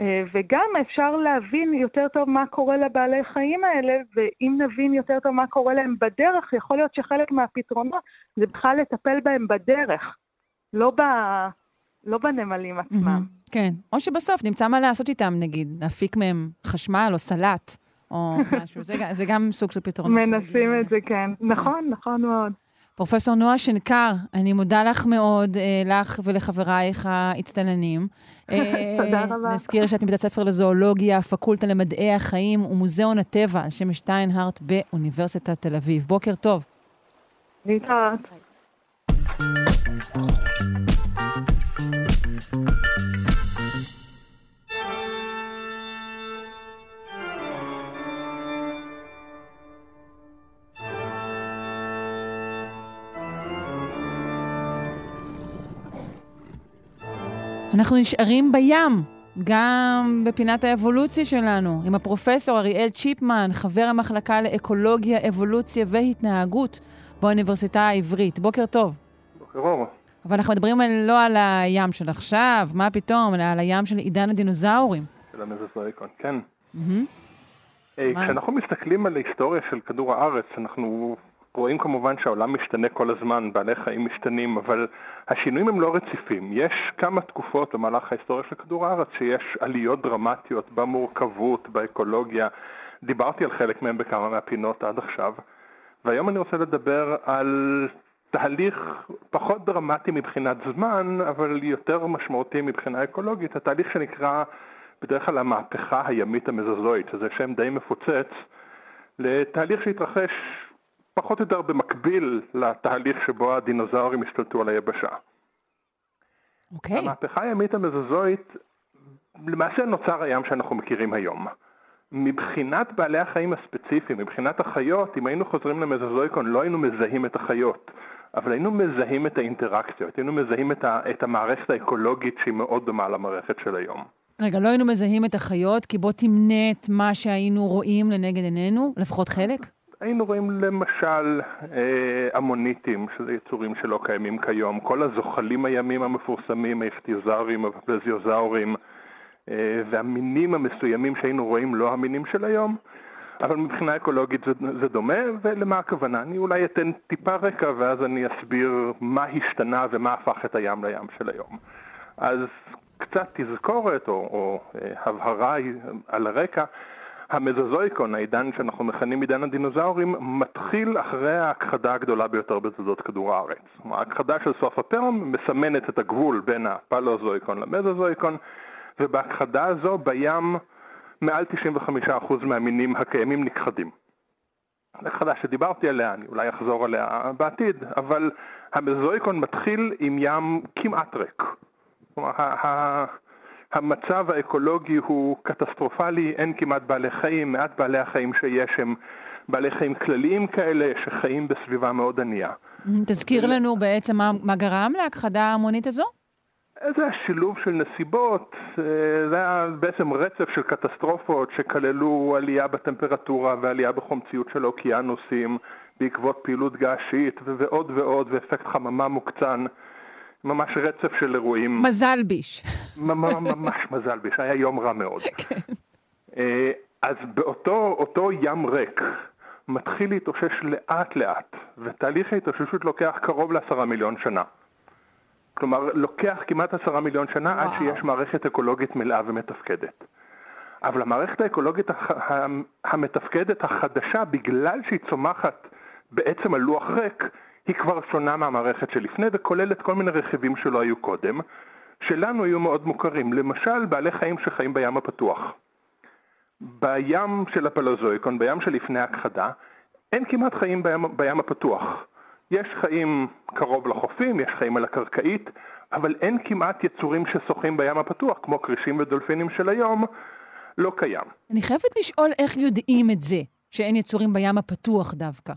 אה, וגם אפשר להבין יותר טוב מה קורה לבעלי חיים האלה, ואם נבין יותר טוב מה קורה להם בדרך, יכול להיות שחלק מהפתרונות זה בכלל לטפל בהם בדרך, לא. לא בנמלים עצמם. כן, או שבסוף נמצא מה לעשות איתם, נגיד, להפיק מהם חשמל או סלט, או משהו. זה, זה גם סוג של פתרונות. מנסים את זה, כן. נכון, נכון מאוד. פרופסור נועה שנקר, אני מודה לך מאוד, אה, לך ולחברייך האצטלנים. תודה רבה. אה, נזכיר שאת מבית הספר לזואולוגיה, פקולטה למדעי החיים ומוזיאון הטבע על שם שטיינהארט באוניברסיטת תל אביב. בוקר טוב. להתראות. אנחנו נשארים בים, גם בפינת האבולוציה שלנו, עם הפרופסור אריאל צ'יפמן, חבר המחלקה לאקולוגיה, אבולוציה והתנהגות באוניברסיטה העברית. בוקר טוב. בוקר אור. אבל אנחנו מדברים לא על הים של עכשיו, מה פתאום, אלא על הים של עידן הדינוזאורים. של המזוזואיקון, כן. Mm-hmm. כשאנחנו מסתכלים על ההיסטוריה של כדור הארץ, אנחנו רואים כמובן שהעולם משתנה כל הזמן, בעלי חיים משתנים, אבל השינויים הם לא רציפים. יש כמה תקופות במהלך ההיסטוריה של כדור הארץ שיש עליות דרמטיות במורכבות, באקולוגיה. דיברתי על חלק מהם בכמה מהפינות עד עכשיו, והיום אני רוצה לדבר על תהליך פחות דרמטי מבחינת זמן, אבל יותר משמעותי מבחינה אקולוגית, התהליך שנקרא בדרך כלל המהפכה הימית המזוזואית, שזה שם די מפוצץ, לתהליך שהתרחש פחות או יותר במקביל לתהליך שבו הדינוזאורים השתלטו על היבשה. אוקיי. Okay. המהפכה הימית המזוזואית, למעשה נוצר הים שאנחנו מכירים היום. מבחינת בעלי החיים הספציפיים, מבחינת החיות, אם היינו חוזרים למזוזואיקון לא היינו מזהים את החיות, אבל היינו מזהים את האינטראקציות, היינו מזהים את, ה, את המערכת האקולוגית שהיא מאוד דומה למערכת של היום. רגע, לא היינו מזהים את החיות, כי בוא תמנה את מה שהיינו רואים לנגד עינינו, לפחות חלק? היינו רואים למשל אה, אמוניטים, שזה יצורים שלא קיימים כיום, כל הזוחלים הימים המפורסמים, האכטיוזאורים, הפלזיוזאורים, אה, והמינים המסוימים שהיינו רואים לא המינים של היום, אבל מבחינה אקולוגית זה, זה דומה, ולמה הכוונה? אני אולי אתן טיפה רקע ואז אני אסביר מה השתנה ומה הפך את הים לים של היום. אז קצת תזכורת או, או אה, הבהרה על הרקע. המזוזואיקון, העידן שאנחנו מכנים עידן הדינוזאורים, מתחיל אחרי ההכחדה הגדולה ביותר בתולדות כדור הארץ. ההכחדה של סוף הפרם מסמנת את הגבול בין הפלוזואיקון למזוזואיקון, ובהכחדה הזו בים מעל 95% מהמינים הקיימים נכחדים. הכחדה שדיברתי עליה, אני אולי אחזור עליה בעתיד, אבל המזוזואיקון מתחיל עם ים כמעט ריק. כלומר, המצב האקולוגי הוא קטסטרופלי, אין כמעט בעלי חיים, מעט בעלי החיים שיש הם בעלי חיים כלליים כאלה שחיים בסביבה מאוד ענייה. תזכיר לנו בעצם מה, מה גרם להכחדה ההמונית הזו? זה השילוב של נסיבות, אה, זה היה בעצם רצף של קטסטרופות שכללו עלייה בטמפרטורה ועלייה בחומציות של אוקיינוסים בעקבות פעילות געשית ועוד ועוד ואפקט חממה מוקצן. ממש רצף של אירועים. מזל ביש. ממש מזל ביש, היה יום רע מאוד. כן. אה, אז באותו ים ריק מתחיל להתאושש לאט לאט, ותהליך ההתאוששות לוקח קרוב לעשרה מיליון שנה. כלומר, לוקח כמעט עשרה מיליון שנה וואו. עד שיש מערכת אקולוגית מלאה ומתפקדת. אבל המערכת האקולוגית המתפקדת החדשה, בגלל שהיא צומחת בעצם על לוח ריק, היא כבר שונה מהמערכת שלפני וכוללת כל מיני רכיבים שלא היו קודם, שלנו היו מאוד מוכרים. למשל, בעלי חיים שחיים בים הפתוח. בים של הפלוזויקון, בים שלפני הכחדה, אין כמעט חיים בים, בים הפתוח. יש חיים קרוב לחופים, יש חיים על הקרקעית, אבל אין כמעט יצורים ששוחים בים הפתוח, כמו כרישים ודולפינים של היום, לא קיים. אני חייבת לשאול איך יודעים את זה, שאין יצורים בים הפתוח דווקא.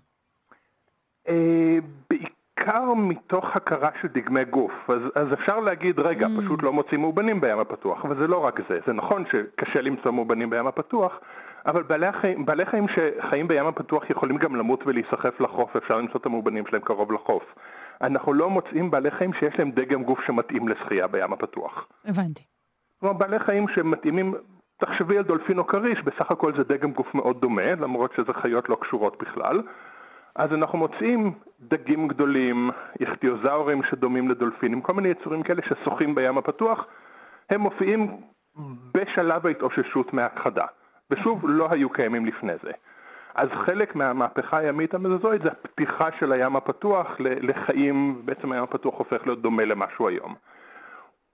אה, בעיקר מתוך הכרה של דגמי גוף. אז, אז אפשר להגיד, רגע, mm. פשוט לא מוצאים מאובנים בים הפתוח, אבל זה לא רק זה. זה נכון שקשה למצוא מאובנים בים הפתוח, אבל בעלי, החיים, בעלי חיים שחיים בים הפתוח יכולים גם למות ולהיסחף לחוף, אפשר למצוא את המאובנים שלהם קרוב לחוף. אנחנו לא מוצאים בעלי חיים שיש להם דגם גוף שמתאים לשחייה בים הפתוח. הבנתי. כלומר, בעלי חיים שמתאימים, תחשבי על דולפין או כריש, בסך הכל זה דגם גוף מאוד דומה, למרות שזה חיות לא קשורות בכלל. אז אנחנו מוצאים דגים גדולים, איכטיוזאורים שדומים לדולפינים, כל מיני יצורים כאלה ששוחים בים הפתוח, הם מופיעים בשלב ההתאוששות מהכחדה, ושוב, לא היו קיימים לפני זה. אז חלק מהמהפכה הימית המזוזואית זה הפתיחה של הים הפתוח לחיים, בעצם הים הפתוח הופך להיות דומה למשהו היום.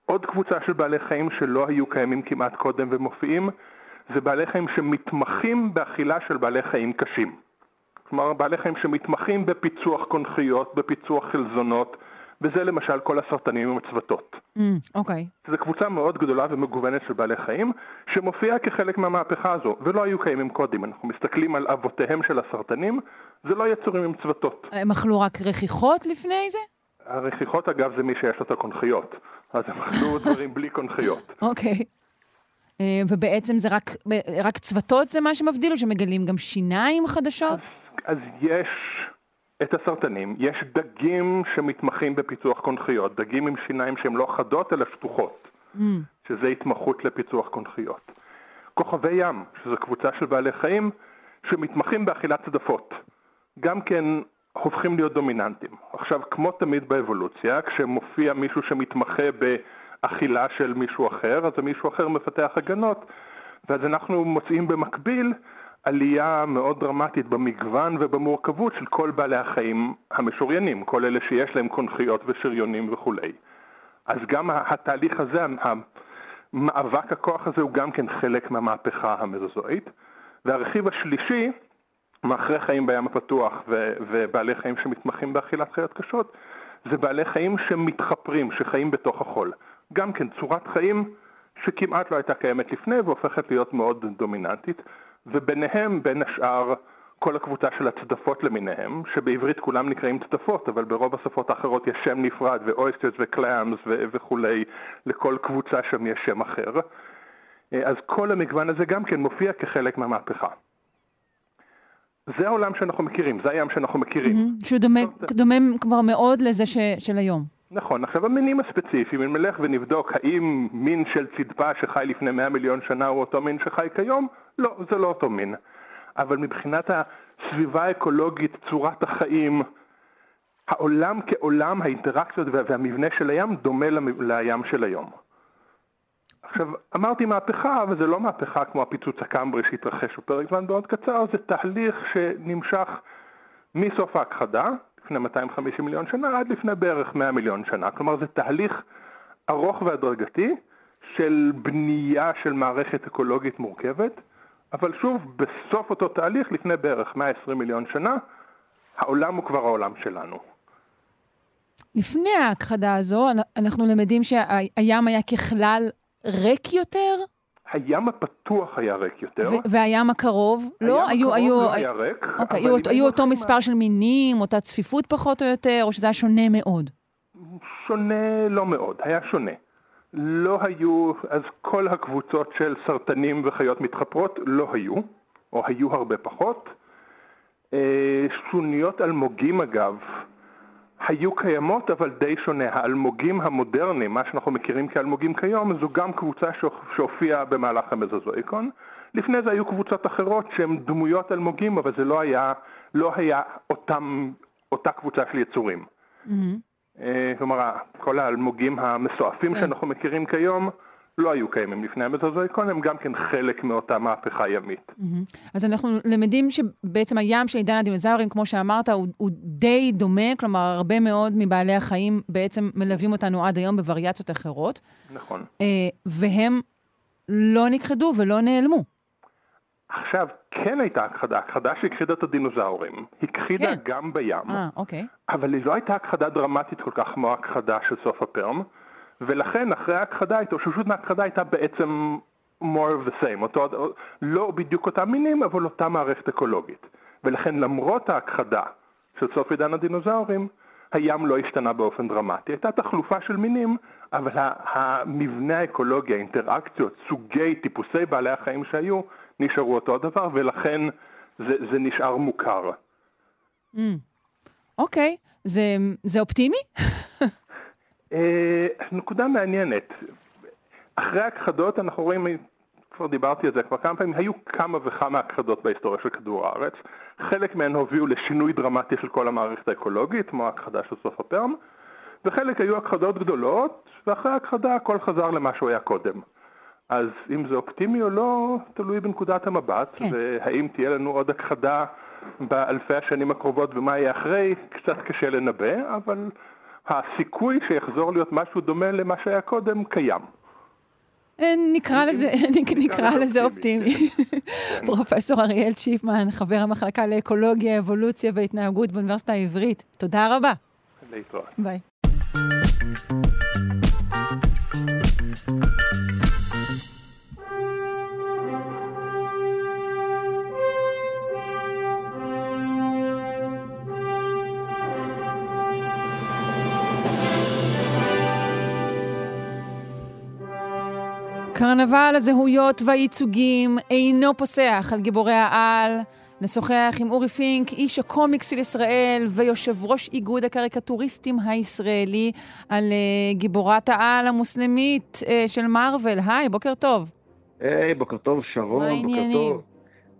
עוד קבוצה של בעלי חיים שלא היו קיימים כמעט קודם ומופיעים, זה בעלי חיים שמתמחים באכילה של בעלי חיים קשים. כלומר בעלי חיים שמתמחים בפיצוח קונכיות, בפיצוח חלזונות, וזה למשל כל הסרטנים ומצוותות. Mm, אוקיי. Mm, okay. זו קבוצה מאוד גדולה ומגוונת של בעלי חיים, שמופיעה כחלק מהמהפכה הזו, ולא היו קיימים קודם. אנחנו מסתכלים על אבותיהם של הסרטנים, זה לא יצורים עם צוותות. הם אכלו רק רכיכות לפני זה? הרכיכות אגב זה מי שיש לו את הקונכיות. אז הם אכלו דברים בלי קונכיות. אוקיי. אה, ובעצם זה רק, רק צוותות זה מה שמבדיל, או שמגלים גם שיניים חדשות? אז, אז יש את הסרטנים, יש דגים שמתמחים בפיצוח קונכיות, דגים עם שיניים שהן לא חדות אלא שטוחות, mm. שזה התמחות לפיצוח קונכיות. כוכבי ים, שזו קבוצה של בעלי חיים שמתמחים באכילת צדפות. גם כן הופכים להיות דומיננטים. עכשיו, כמו תמיד באבולוציה, כשמופיע מישהו שמתמחה באכילה של מישהו אחר, אז מישהו אחר מפתח הגנות, ואז אנחנו מוצאים במקביל עלייה מאוד דרמטית במגוון ובמורכבות של כל בעלי החיים המשוריינים, כל אלה שיש להם קונכיות ושריונים וכולי. אז גם התהליך הזה, מאבק הכוח הזה הוא גם כן חלק מהמהפכה המזוזואית. והרכיב השלישי, מאחרי חיים בים הפתוח ו- ובעלי חיים שמתמחים באכילת חיות קשות, זה בעלי חיים שמתחפרים, שחיים בתוך החול. גם כן צורת חיים שכמעט לא הייתה קיימת לפני והופכת להיות מאוד דומיננטית, וביניהם, בין השאר, כל הקבוצה של הצדפות למיניהם, שבעברית כולם נקראים צדפות, אבל ברוב השפות האחרות יש שם נפרד, ואויסטרס וקלאמס וכולי, לכל קבוצה שם יש שם אחר. אז כל המגוון הזה גם כן מופיע כחלק מהמהפכה. זה העולם שאנחנו מכירים, זה הים שאנחנו מכירים. Mm-hmm, שהוא דומה, דומה כבר מאוד לזה ש, של היום. נכון, עכשיו המינים הספציפיים, אם נלך ונבדוק האם מין של צדפה שחי לפני 100 מיליון שנה הוא אותו מין שחי כיום, לא, זה לא אותו מין. אבל מבחינת הסביבה האקולוגית, צורת החיים, העולם כעולם, האינטראקציות והמבנה של הים דומה לים של היום. עכשיו, אמרתי מהפכה, אבל זה לא מהפכה כמו הפיצוץ הקמברי שהתרחש בפרק זמן מאוד קצר, זה תהליך שנמשך מסוף ההכחדה, לפני 250 מיליון שנה, עד לפני בערך 100 מיליון שנה. כלומר, זה תהליך ארוך והדרגתי של בנייה של מערכת אקולוגית מורכבת, אבל שוב, בסוף אותו תהליך, לפני בערך 120 מיליון שנה, העולם הוא כבר העולם שלנו. לפני ההכחדה הזו, אנחנו למדים שהים היה ככלל ריק יותר? הים הפתוח היה ריק יותר. והים הקרוב? לא? הים הקרוב היו, לא היה ריק. אוקיי, היו, היו אותו מספר מה... של מינים, אותה צפיפות פחות או יותר, או שזה היה שונה מאוד? שונה לא מאוד, היה שונה. לא היו, אז כל הקבוצות של סרטנים וחיות מתחפרות לא היו, או היו הרבה פחות. אה, שוניות אלמוגים אגב, היו קיימות אבל די שונה. האלמוגים המודרניים, מה שאנחנו מכירים כאלמוגים כיום, זו גם קבוצה שהופיעה במהלך המזוזואיקון. לפני זה היו קבוצות אחרות שהן דמויות אלמוגים, אבל זה לא היה, לא היה אותם, אותה קבוצה של יצורים. Mm-hmm. כלומר, כל האלמוגים המסועפים כן. שאנחנו מכירים כיום, לא היו קיימים לפני המזוזואיקון, הם גם כן חלק מאותה מהפכה ימית. אז אנחנו למדים שבעצם הים של עידן הדינוזאורים, כמו שאמרת, הוא, הוא די דומה, כלומר, הרבה מאוד מבעלי החיים בעצם מלווים אותנו עד היום בווריאציות אחרות. נכון. Uh, והם לא נכחדו ולא נעלמו. עכשיו, כן הייתה הכחדה, הכחדה שהכחידה את הדינוזאורים. הכחידה כן. גם בים, 아, אוקיי. אבל היא לא הייתה הכחדה דרמטית כל כך כמו הכחדה של סוף הפרם. ולכן אחרי ההכחדה, התאוששות מההכחדה הייתה בעצם more of the same, אותו, לא בדיוק אותם מינים, אבל אותה מערכת אקולוגית. ולכן למרות ההכחדה של סוף עידן הדינוזאורים, הים לא השתנה באופן דרמטי. הייתה תחלופה של מינים, אבל המבנה האקולוגי, האינטראקציות, סוגי, טיפוסי בעלי החיים שהיו, נשארו אותו הדבר, ולכן זה, זה נשאר מוכר. Mm. אוקיי, mm. okay. זה, זה אופטימי? אה, נקודה מעניינת. אחרי הכחדות אנחנו רואים, כבר דיברתי על זה כבר כמה פעמים, היו כמה וכמה הכחדות בהיסטוריה של כדור הארץ. חלק מהן הובילו לשינוי דרמטי של כל המערכת האקולוגית, כמו ההכחדה של סוף הפרם, וחלק היו הכחדות גדולות, ואחרי ההכחדה הכל חזר למה שהוא היה קודם. אז אם זה אופטימי או לא, תלוי בנקודת המבט, כן. והאם תהיה לנו עוד הכחדה באלפי השנים הקרובות ומה יהיה אחרי, קצת קשה לנבא, אבל הסיכוי שיחזור להיות משהו דומה למה שהיה קודם קיים. אה, נקרא לזה, נקרא לזה אופטימי. כן. פרופסור אריאל צ'יפמן, חבר המחלקה לאקולוגיה, אבולוציה והתנהגות באוניברסיטה העברית, תודה רבה. להתראות. ביי. קרנבל הזהויות והייצוגים אינו פוסח על גיבורי העל. נשוחח עם אורי פינק, איש הקומיקס של ישראל ויושב ראש איגוד הקריקטוריסטים הישראלי, על uh, גיבורת העל המוסלמית uh, של מארוול. היי, בוקר טוב. היי, בוקר טוב, שרון, בוקר טוב.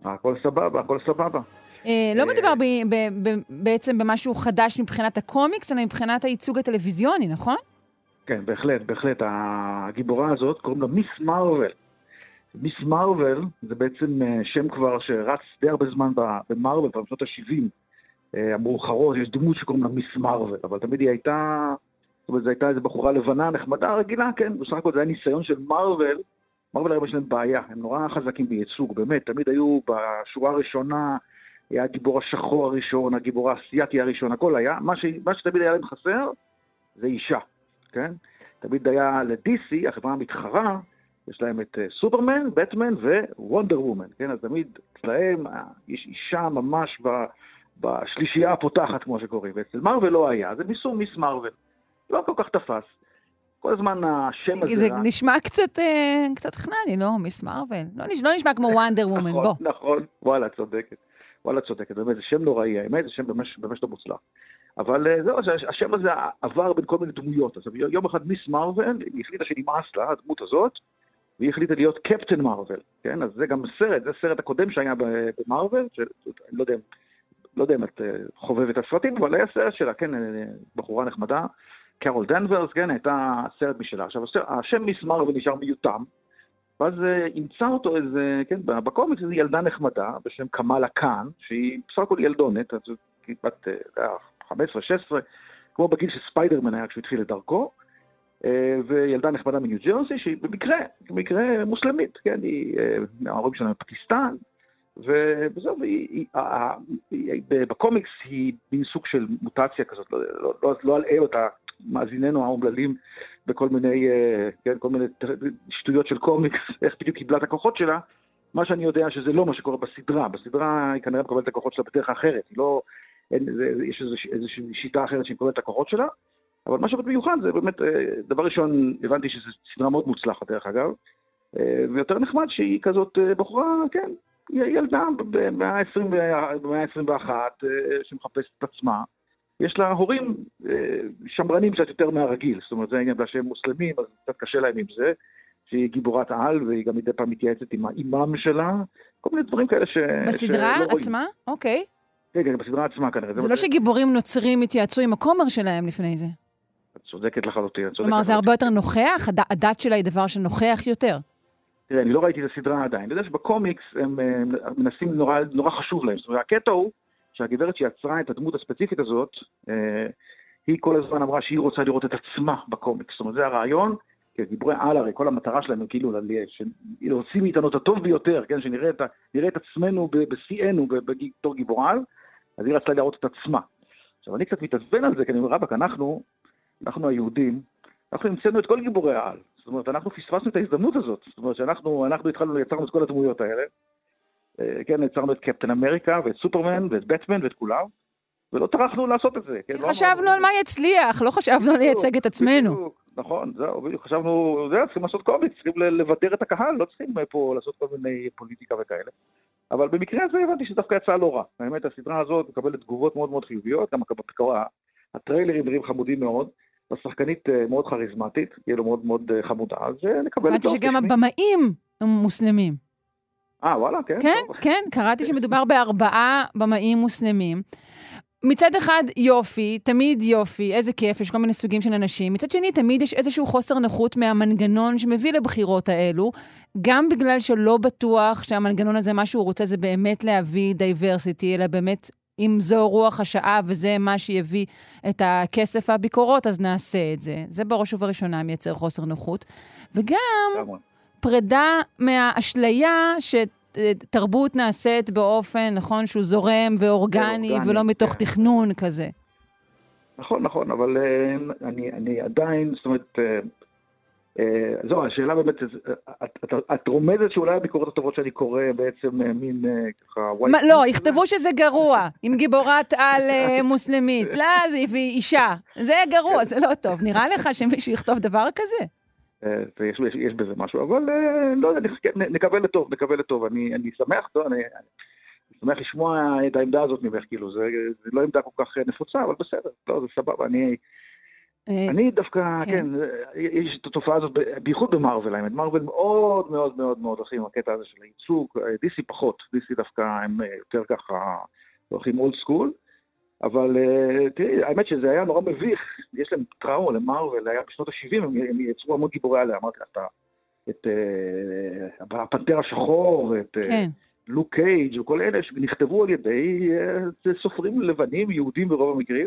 הכל סבבה, הכל סבבה. Uh, לא מדובר ב- ב- ב- בעצם במשהו חדש מבחינת הקומיקס, אלא מבחינת הייצוג הטלוויזיוני, נכון? כן, בהחלט, בהחלט. הגיבורה הזאת קוראים לה מיס מארוול. מיס מארוול זה בעצם אה, שם כבר שרץ די הרבה זמן במארוול, כבר בשנות ה-70 אה, המאוחרות, יש דמות שקוראים לה מיס מארוול, אבל תמיד היא הייתה, זאת אומרת, זו הייתה איזו בחורה לבנה, נחמדה, רגילה, כן, בסך הכל זה היה ניסיון של מארוול, מארוול יש להם בעיה, הם נורא חזקים בייצוג, באמת, תמיד היו בשורה הראשונה, היה הגיבור השחור הראשון, הגיבור האסייתי הראשון, הכל היה, מה, ש, מה שתמיד היה להם חסר זה אישה. כן? תמיד היה ל-DC, החברה המתחרה, יש להם את סופרמן, בטמן ווונדר וומן, כן? אז תמיד אצלהם יש אישה ממש ב, בשלישייה הפותחת, כמו שקוראים, ואצל מרוויל לא היה, זה ניסו מיס מרוויל. לא כל כך תפס. כל הזמן השם הזה... זה נשמע קצת, אה, קצת חנני, לא? מיס מרוויל. לא, נשמע, לא נשמע כמו וונדר וומן, נכון, בוא. נכון, וואלה, צודקת. וואלה, צודקת, באמת, זה שם נוראי, האמת, זה שם ממש לא מוצלח. אבל אה, זהו, השם הזה עבר בין כל מיני דמויות. אז יום אחד מיס מרוויל, היא החליטה שנמאס לה, הדמות הזאת, והיא החליטה להיות קפטן מרוויל, כן? אז זה גם סרט, זה הסרט הקודם שהיה במרוויל, שאני לא יודע, לא יודע אם את אה, חובבת הסרטים, אבל היה סרט שלה, כן, אה, בחורה נחמדה, קרול דנברס, כן, הייתה סרט משלה. עכשיו, השם מיס מרוויל נשאר מיותם, ואז אימצה אותו איזה, כן, בקומיקס איזו ילדה נחמדה בשם קמאלה קאן, שהיא בסך הכל ילדונת, אז היא בת 15-16, כמו בגיל שספיידרמן היה כשהוא התחיל את דרכו, אה, וילדה נחמדה מניו ג'רסי, שהיא במקרה, במקרה מוסלמית, כן, היא, אה, ההורים שלה מפקיסטן, וזהו, בקומיקס היא מין סוג של מוטציה כזאת, לא, לא, לא, לא אלאה אותה, מאזיננו האומללים, בכל מיני, אה, כן, כל מיני שטויות של קומיקס, איך בדיוק קיבלה את הכוחות שלה, מה שאני יודע שזה לא מה שקורה בסדרה, בסדרה היא כנראה מקבלת את הכוחות שלה בדרך אחרת, היא לא, אין, זה, יש איזוש, איזושהי שיטה אחרת שהיא מקבלת את הכוחות שלה, אבל מה שבאמת מיוחד זה באמת, אה, דבר ראשון, הבנתי שזו סדרה מאוד מוצלחת דרך אגב, אה, ויותר נחמד שהיא כזאת אה, בחורה, כן, היא ילדה במאה ה-21 שמחפשת את עצמה. יש לה הורים שמרנים קצת יותר מהרגיל, זאת אומרת, זה העניין בגלל שהם מוסלמים, אז קצת קשה להם עם זה, שהיא גיבורת על, והיא גם מדי פעם מתייעצת עם האימאם שלה, כל מיני דברים כאלה ש... בסדרה שלא עצמה? אוקיי. כן, כן, בסדרה עצמה כנראה. זה לא שגיבורים נוצרים התייעצו עם הכומר שלהם לפני זה. את צודקת לחלוטין. כלומר, זה הרבה יותר נוכח? הדת שלה היא דבר שנוכח יותר. תראה, אני לא ראיתי את הסדרה עדיין. אני יודע שבקומיקס הם מנסים, נורא, נורא חשוב להם. זאת אומרת, הקטע הוא שהגברת שיצרה את הדמות הספציפית הזאת, אה, היא כל הזמן אמרה שהיא רוצה לראות את עצמה בקומיקס. זאת אומרת, זה הרעיון, כי גיבורי על הרי כל המטרה שלהם כאילו להוציא מאיתנו את הטוב ביותר, כן? שנראה את, את עצמנו בשיאנו בתור גיבור על, אז היא רצתה להראות את עצמה. עכשיו, אני קצת מתעצבן על זה, כי אני אומר, רבאק, אנחנו, אנחנו היהודים, אנחנו המצאנו את כל גיבורי העל. זאת אומרת, אנחנו פספסנו את ההזדמנות הזאת. זאת אומרת, שאנחנו התחלנו, יצרנו את כל הדמויות האלה. אה, כן, יצרנו את קפטן אמריקה, ואת סופרמן, ואת בטמן, ואת כולם, ולא טרחנו לעשות את זה. כן, לא חשבנו לא על מה יצליח, לא חשבנו לייצג את עצמנו. בדיוק, נכון, זהו, בדיוק, חשבנו, זהו, צריכים לעשות קומיקס, צריכים לבדר את הקהל, לא צריכים פה לעשות כל מיני פוליטיקה וכאלה. אבל במקרה הזה הבנתי שדווקא יצא לא רע. האמת, הסדרה הזאת מקבלת תגובות מאוד מאוד חיוביות, גם הטריילרים נראים חמודים מאוד, והשחקנית אה, מאוד כריזמטית, כאילו מאוד מאוד אה, חמודה, אז אה, נקבל את זה. הבנתי שגם הבמאים הם מוסלמים. אה, וואלה, כן? כן, כן, קראתי שמדובר בארבעה במאים מוסלמים. מצד אחד יופי, תמיד יופי, איזה כיף, יש כל מיני סוגים של אנשים. מצד שני, תמיד יש איזשהו חוסר נוחות מהמנגנון שמביא לבחירות האלו, גם בגלל שלא בטוח שהמנגנון הזה, מה שהוא רוצה זה באמת להביא diversity, אלא באמת, אם זו רוח השעה וזה מה שיביא את הכסף והביקורות, אז נעשה את זה. זה בראש ובראשונה מייצר חוסר נוחות. וגם פרידה מהאשליה ש... תרבות נעשית באופן, נכון, שהוא זורם ואורגני, ולא מתוך כן. תכנון כזה. נכון, נכון, אבל uh, אני, אני עדיין, זאת אומרת, uh, uh, זו, השאלה באמת, את, את, את רומזת שאולי הביקורות הטובות שאני קורא בעצם מין ככה... מה, לא, יכתבו שזה גרוע, עם גיבורת על מוסלמית. לא, זה אישה. זה גרוע. זה לא טוב. נראה לך שמישהו יכתוב דבר כזה? אה, ויש יש בזה משהו, אבל לא יודע, נקווה לטוב, נקווה לטוב. אני, אני שמח, לא, אני, אני שמח לשמוע את העמדה הזאת ממך, כאילו, זה, זה לא עמדה כל כך נפוצה, אבל בסדר, לא, זה סבבה, אני... אני דווקא, כן. כן, יש את התופעה הזאת, בייחוד במרוויל, האמת, מרוויל מאוד מאוד מאוד מאוד הולכים עם הקטע הזה של הייצוג, דיסי פחות, דיסי דווקא הם יותר ככה הולכים אולד סקול, אבל תראי, האמת שזה היה נורא מביך, יש להם טראומה למרוויל, היה בשנות ה-70, הם יצרו המון גיבורי עליה, אמרתי לך, את הפנתר השחור, את... כן. לוק קייג' וכל אלה שנכתבו על ידי סופרים לבנים, יהודים ברוב המקרים.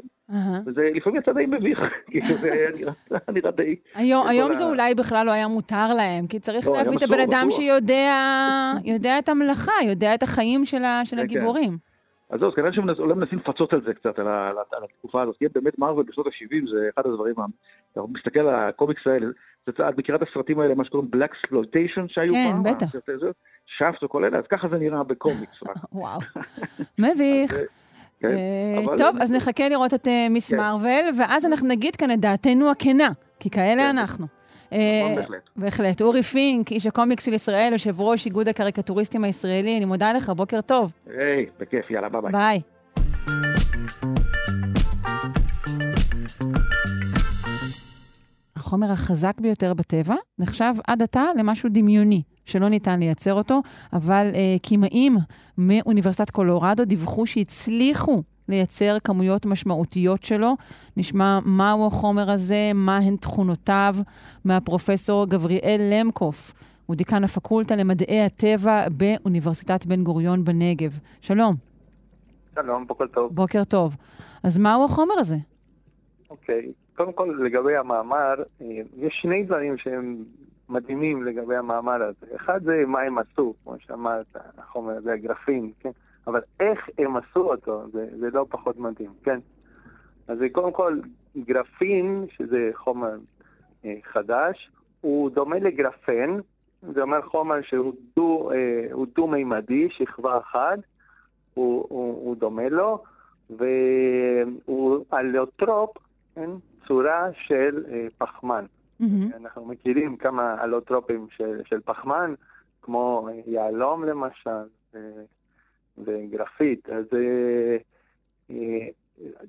וזה לפעמים יצא די מביך, כי זה נראה, די... היום, זה. אולי בכלל לא היה מותר להם, כי צריך לא, להביא את הבן אדם שיודע את המלאכה, יודע את החיים של כן, כן. הגיבורים. כן. אז זהו, אז כנראה שהם אולי מנסים לפצות על זה קצת, על, על, על התקופה הזאת. כי באמת מרוויל בשנות ה-70 זה אחד הדברים, אתה מסתכל על הקומיקס האלה, את מכירה את הסרטים האלה, מה שקוראים blaxploitation שהיו כן, פעם? כן, בטח. Shaft וכל אלה, אז ככה זה נראה בקומיקס. וואו, מביך. כן, אה, טוב, אז נחכה לראות את אה, מיס מרוויל, ואז אנחנו נגיד כאן את דעתנו הכנה, כי כאלה אנחנו. נכון, בהחלט. בהחלט. אורי פינק, איש הקומיקס של ישראל, יושב ראש איגוד הקריקטוריסטים הישראלי, אני מודה לך, בוקר טוב. היי, בכיף, יאללה, ביי ביי. ביי. החומר החזק ביותר בטבע נחשב עד עתה למשהו דמיוני, שלא ניתן לייצר אותו, אבל כימאים מאוניברסיטת קולורדו דיווחו שהצליחו לייצר כמויות משמעותיות שלו. נשמע מהו החומר הזה, מהן תכונותיו, מהפרופסור גבריאל למקוף. הוא דיקן הפקולטה למדעי הטבע באוניברסיטת בן גוריון בנגב. שלום. שלום, בוקר טוב. בוקר טוב. אז מהו החומר הזה? אוקיי, קודם כל לגבי המאמר, אה, יש שני דברים שהם מדהימים לגבי המאמר הזה. אחד זה מה הם עשו, כמו שאמרת, החומר הזה, הגרפים, כן? אבל איך הם עשו אותו, זה, זה לא פחות מדהים, כן? אז זה קודם כל, גרפין, שזה חומר אה, חדש, הוא דומה לגרפן, זה אומר חומר שהוא דו, אה, דו-מימדי, שכבה אחת, הוא, הוא, הוא דומה לו, והוא אלוטרופ, כן? צורה של אה, פחמן. Mm-hmm. אנחנו מכירים כמה אלוטרופים של, של פחמן, כמו אה, יהלום למשל, אה, וגרפית. אז אה, אה,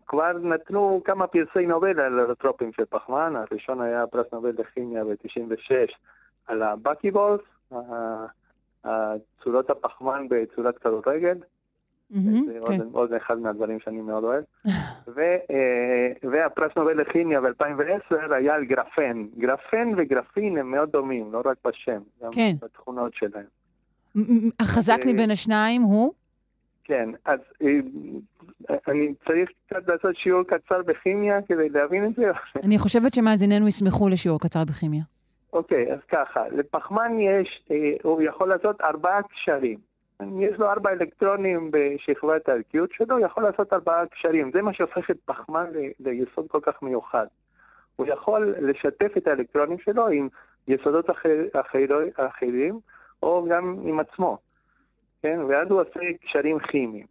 כבר נתנו כמה פרסי נובל על אלוטרופים של פחמן, הראשון היה פרס נובל לכימיה ב-96 על הבאקיבולס, צורות הפחמן בצורת כדורגל. זה כן. עוד אחד מהדברים שאני מאוד אוהב. אה, והפרס נובל לכימיה ב-2010 היה על גרפן. גרפן וגרפין הם מאוד דומים, לא רק בשם, גם כן. בתכונות שלהם. החזק אה, מבין השניים הוא? כן, אז אה, אני צריך קצת לעשות שיעור קצר בכימיה כדי להבין את זה. אני חושבת שמאזיננו ישמחו לשיעור קצר בכימיה. אוקיי, אז ככה, לפחמן יש, הוא יכול לעשות ארבעה קשרים. יש לו ארבע אלקטרונים בשכבת הערכיות שלו, הוא יכול לעשות ארבעה קשרים. זה מה שהופך את פחמן ליסוד כל כך מיוחד. הוא יכול לשתף את האלקטרונים שלו עם יסודות אחר, אחר, אחרים, או גם עם עצמו. כן? ואז הוא עושה קשרים כימיים.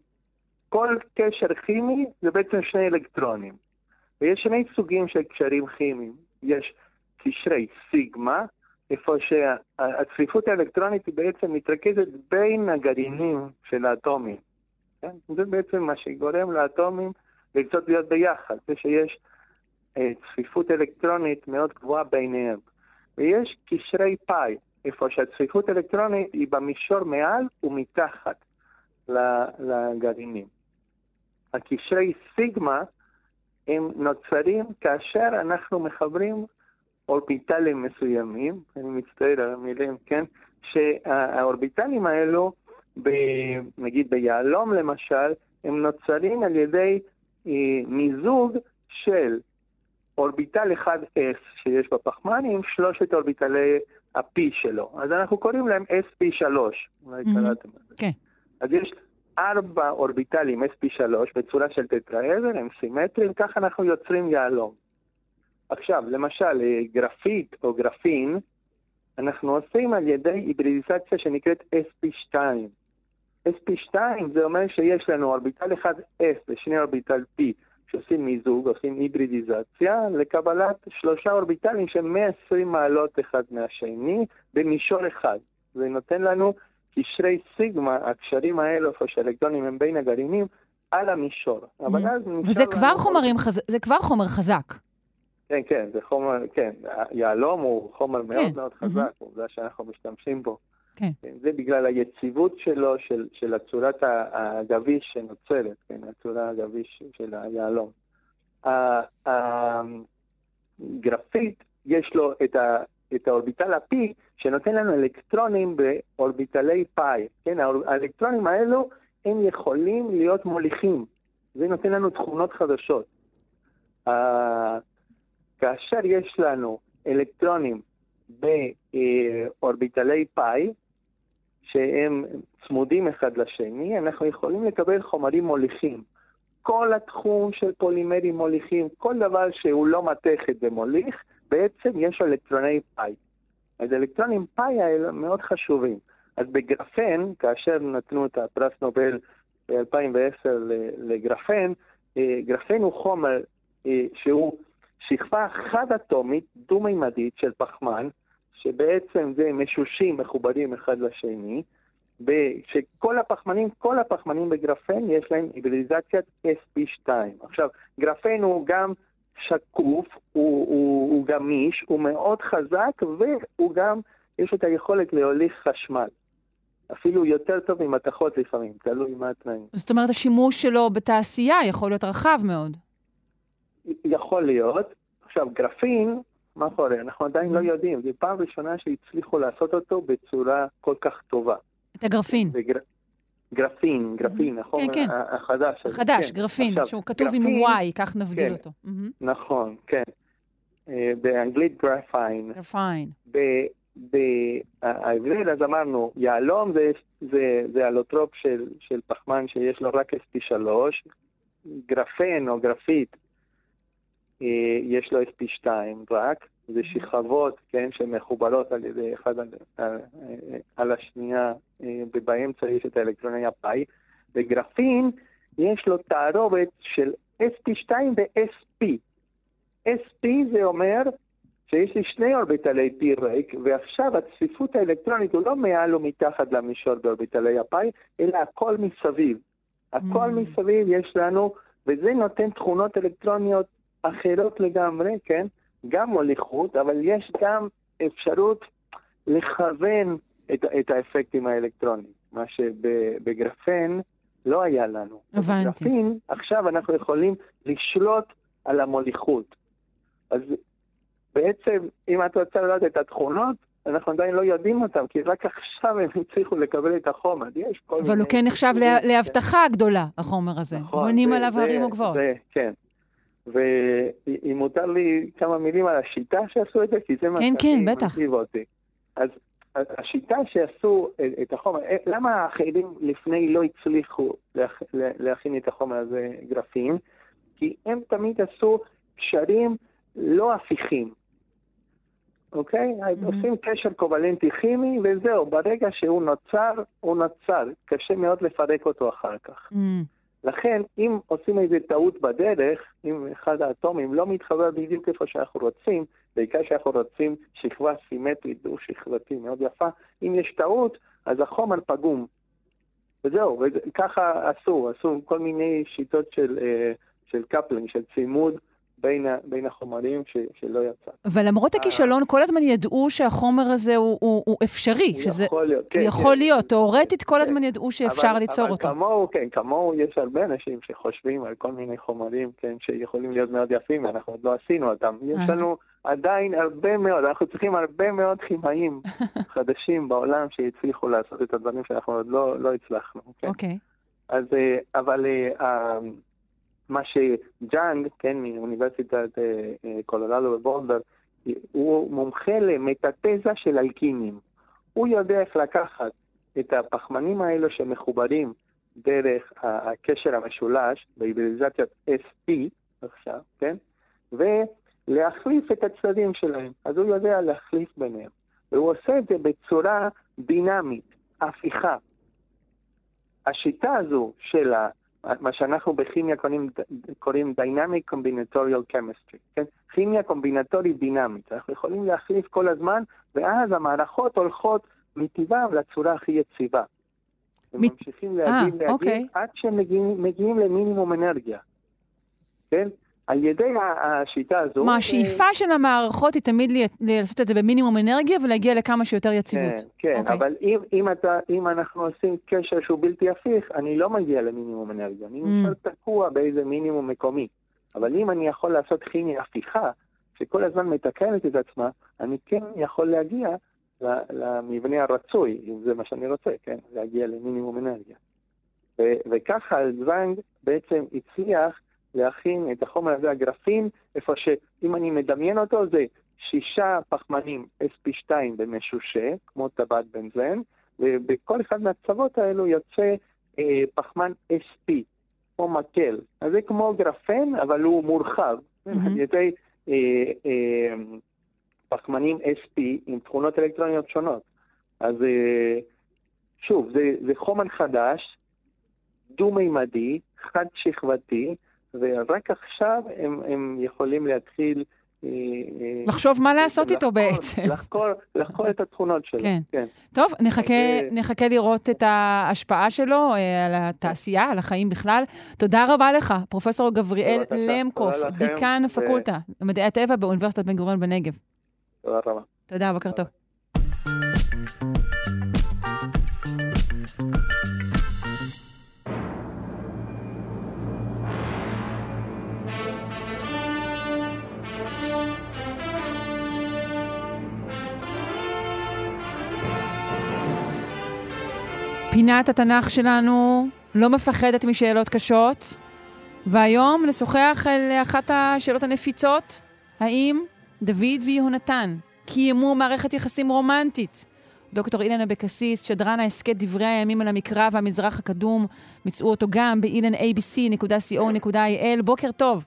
כל קשר כימי זה בעצם שני אלקטרונים. ויש שני סוגים של קשרים כימיים. יש קשרי סיגמה, איפה שהצפיפות האלקטרונית היא בעצם מתרכזת בין הגרעינים של האטומים. כן? זה בעצם מה שגורם לאטומים לרצות להיות ביחד, זה שיש אה, צפיפות אלקטרונית מאוד גבוהה ביניהם. ויש קשרי פאי, איפה שהצפיפות האלקטרונית היא במישור מעל ומתחת לגרעינים. הקשרי סיגמה הם נוצרים כאשר אנחנו מחברים אורביטלים מסוימים, אני מצטער על המילים, כן? שהאורביטלים האלו, ב, נגיד ביהלום למשל, הם נוצרים על ידי אה, מיזוג של אורביטל 1S שיש בפחמן עם שלושת אורביטלי ה-P שלו. אז אנחנו קוראים להם SP3, אולי. קראתם את זה. כן. אז יש ארבע אורביטלים SP3 בצורה של טטראדר, הם סימטריים, ככה אנחנו יוצרים יהלום. עכשיו, למשל, אה, גרפית או גרפין, אנחנו עושים על ידי היברידיזציה שנקראת SP2. SP2 זה אומר שיש לנו אורביטל אחד S ושני אורביטל P שעושים מיזוג, עושים היברידיזציה, לקבלת שלושה אורביטלים שהם 120 מעלות אחד מהשני במישור אחד. זה נותן לנו קשרי סיגמה, הקשרים האלו, איפה שהאלקטרונים הם בין הגרעינים, על המישור. אבל mm-hmm. אז וזה כבר חומרים, חז... זה כבר חומר חזק. כן, כן, זה חומר, כן. יהלום הוא חומר כן. מאוד מאוד חזק, mm-hmm. עובדה שאנחנו משתמשים בו. כן. כן. זה בגלל היציבות שלו, של, של הצורת הגביש שנוצרת, כן, הצורה הגביש של היהלום. הגרפית, יש לו את, ה, את האורביטל ה-P, שנותן לנו אלקטרונים באורביטלי פאי. כן, האלקטרונים האלו, הם יכולים להיות מוליכים. זה נותן לנו תכונות חדשות. Uh, כאשר יש לנו אלקטרונים באורביטלי פאי, שהם צמודים אחד לשני, אנחנו יכולים לקבל חומרים מוליכים. כל התחום של פולימרים מוליכים, כל דבר שהוא לא מתכת ומוליך, בעצם יש אלקטרוני פאי. אז אלקטרונים פאי האלה מאוד חשובים. אז בגרפן, כאשר נתנו את הפרס נובל ב-2010 לגרפן, אה, גרפן הוא חומר אה, שהוא שכבה חד-אטומית, דו-מימדית של פחמן, שבעצם זה משושים מחוברים אחד לשני, שכל הפחמנים, כל הפחמנים בגרפן יש להם היברידיזציית sp2. עכשיו, גרפן הוא גם שקוף, הוא, הוא, הוא גמיש, הוא מאוד חזק, והוא גם, יש לו את היכולת להוליך חשמל. אפילו יותר טוב ממתכות לפעמים, תלוי מה התנאים. זאת אומרת, השימוש שלו בתעשייה יכול להיות רחב מאוד. יכול להיות. עכשיו, גרפין, מה קורה? אנחנו עדיין לא mm-hmm. יודעים. זו פעם ראשונה שהצליחו לעשות אותו בצורה כל כך טובה. את הגרפין. וגר... גרפין, גרפין, נכון? כן, כן. החדש. החדש, כן. גרפין, עכשיו, שהוא כתוב גרפין, עם Y, כך נבדיל כן, אותו. Mm-hmm. נכון, כן. אה, באנגלית גרפיין. גרפיין. בעברית, אז אמרנו, יהלום זה, זה, זה אלוטרופ של, של פחמן שיש לו רק sp3, גרפן או גרפית יש לו sp2 רק, זה שכבות, כן, שמחוברות על ידי אחד על, על, על השנייה, אה, ובאמצע יש את האלקטרוני הפאי. בגרפין יש לו תערובת של sp2 ו-sp. sp זה אומר שיש לי שני אורביטלי p ריק, ועכשיו הצפיפות האלקטרונית הוא לא מעל ומתחת למישור באורביטלי הפאי, אלא הכל מסביב. הכל mm. מסביב יש לנו, וזה נותן תכונות אלקטרוניות אחרות לגמרי, כן? גם מוליכות, אבל יש גם אפשרות לכוון את, את האפקטים האלקטרוניים, מה שבגרפן לא היה לנו. הבנתי. בגרפין, עכשיו אנחנו יכולים לשלוט על המוליכות. אז בעצם, אם את רוצה לדעת את התכונות, אנחנו עדיין לא יודעים אותם, כי רק עכשיו הם הצליחו לקבל את החומר. יש כל מיני... אבל הוא כן נחשב להבטחה גדולה, החומר הזה. נכון. בונים עליו הרים וגבוהות. כן. ואם מותר לי כמה מילים על השיטה שעשו את זה, כי זה מה כן, כן, בטח. אותי. אז השיטה שעשו את החומר, אה, למה האחרים לפני לא הצליחו להכין את החומר הזה גרפים? כי הם תמיד עשו קשרים לא הפיכים. אוקיי? Mm-hmm. עושים קשר קובלנטי כימי, וזהו, ברגע שהוא נוצר, הוא נוצר. קשה מאוד לפרק אותו אחר כך. Mm-hmm. לכן, אם עושים איזו טעות בדרך, אם אחד האטומים לא מתחבר בדיוק איפה שאנחנו רוצים, בעיקר שאנחנו רוצים שכבה סימטרית דו-שכבתי מאוד יפה, אם יש טעות, אז החומר פגום. וזהו, וככה עשו, עשו כל מיני שיטות של, אה, של קפלינג, של צימוד. בין, בין החומרים ש, שלא יצא. אבל למרות הכישלון, כל הזמן ידעו שהחומר הזה הוא, הוא, הוא אפשרי. הוא שזה, יכול להיות, כן. הוא יכול כן, להיות, תאורטית כל כן. הזמן ידעו שאפשר אבל, ליצור אבל אותו. אבל כמוהו, כן, כמוהו יש הרבה אנשים שחושבים על כל מיני חומרים, כן, שיכולים להיות מאוד יפים, ואנחנו עוד לא עשינו אותם. יש לנו עדיין הרבה מאוד, אנחנו צריכים הרבה מאוד כימאים חדשים בעולם שהצליחו לעשות את הדברים שאנחנו עוד לא, לא הצלחנו. כן? אוקיי. Okay. אז, אה, אבל... מה שג'אנג, כן, מאוניברסיטת אה, אה, קולורדו בבולדר, הוא מומחה למטאטזה של אלקינים. הוא יודע איך לקחת את הפחמנים האלו שמחוברים דרך הקשר המשולש, בהיבריזציית SP עכשיו, כן? ולהחליף את הצדדים שלהם. אז הוא יודע להחליף ביניהם. והוא עושה את זה בצורה דינמית, הפיכה. השיטה הזו של מה שאנחנו בכימיה קוראים, קוראים Dynamic Combinatorial Chemistry, כן? כימיה קומבינטורית דינמית. אנחנו יכולים להחליף כל הזמן, ואז המערכות הולכות מטבעם לצורה הכי יציבה. הם מת... ממשיכים אה, להגיב, אוקיי. עד שהם מגיעים, מגיעים למינימום אנרגיה. כן? על ידי השיטה הזו... כלומר, אה, השאיפה של המערכות היא תמיד לעשות את זה במינימום אנרגיה ולהגיע לכמה שיותר יציבות. כן, כן, אוקיי. אבל אם, אם, אתה, אם אנחנו עושים קשר שהוא בלתי הפיך, אני לא מגיע למינימום אנרגיה, אני Mm. נשאר תקוע באיזה מינימום מקומי. אבל אם אני יכול לעשות כימיה הפיכה, שכל הזמן מתקנת את עצמה, אני כן יכול להגיע למבנה הרצוי, אם זה מה שאני רוצה, כן, להגיע למינימום אנרגיה. ו- וככה זוונג בעצם הצליח להכין את החומר הזה, הגרפין, איפה שאם אני מדמיין אותו, זה שישה פחמנים sp2 במשושה, כמו טבעת בנזן, ובכל אחד מהצוות האלו יוצא אה, פחמן sp, כמו מקל. אז זה כמו גרפן, אבל הוא מורחב, מהמם. על ידי אה, אה, פחמנים sp עם תכונות אלקטרוניות שונות. אז אה, שוב, זה, זה חומר חדש, דו-מימדי, חד-שכבתי, ורק עכשיו הם, הם יכולים להתחיל... אה, אה, לחשוב מה לעשות איתו בעצם. לחקור, לחקור את התכונות שלו. כן. כן. טוב, נחכה, אה, נחכה לראות את ההשפעה שלו על התעשייה, על החיים בכלל. תודה רבה לך, פרופ' גבריאל למקוף, דיקן הפקולטה למדעי הטבע באוניברסיטת בן גוריון בנגב. תודה רבה. תודה, בוקר טוב. פינת התנ"ך שלנו לא מפחדת משאלות קשות, והיום נשוחח על אחת השאלות הנפיצות, האם דוד ויהונתן קיימו מערכת יחסים רומנטית? דוקטור אילן אבקסיס, שדרן ההסכת דברי הימים על המקרא והמזרח הקדום, מצאו אותו גם ב-ilanabc.co.il. בוקר טוב.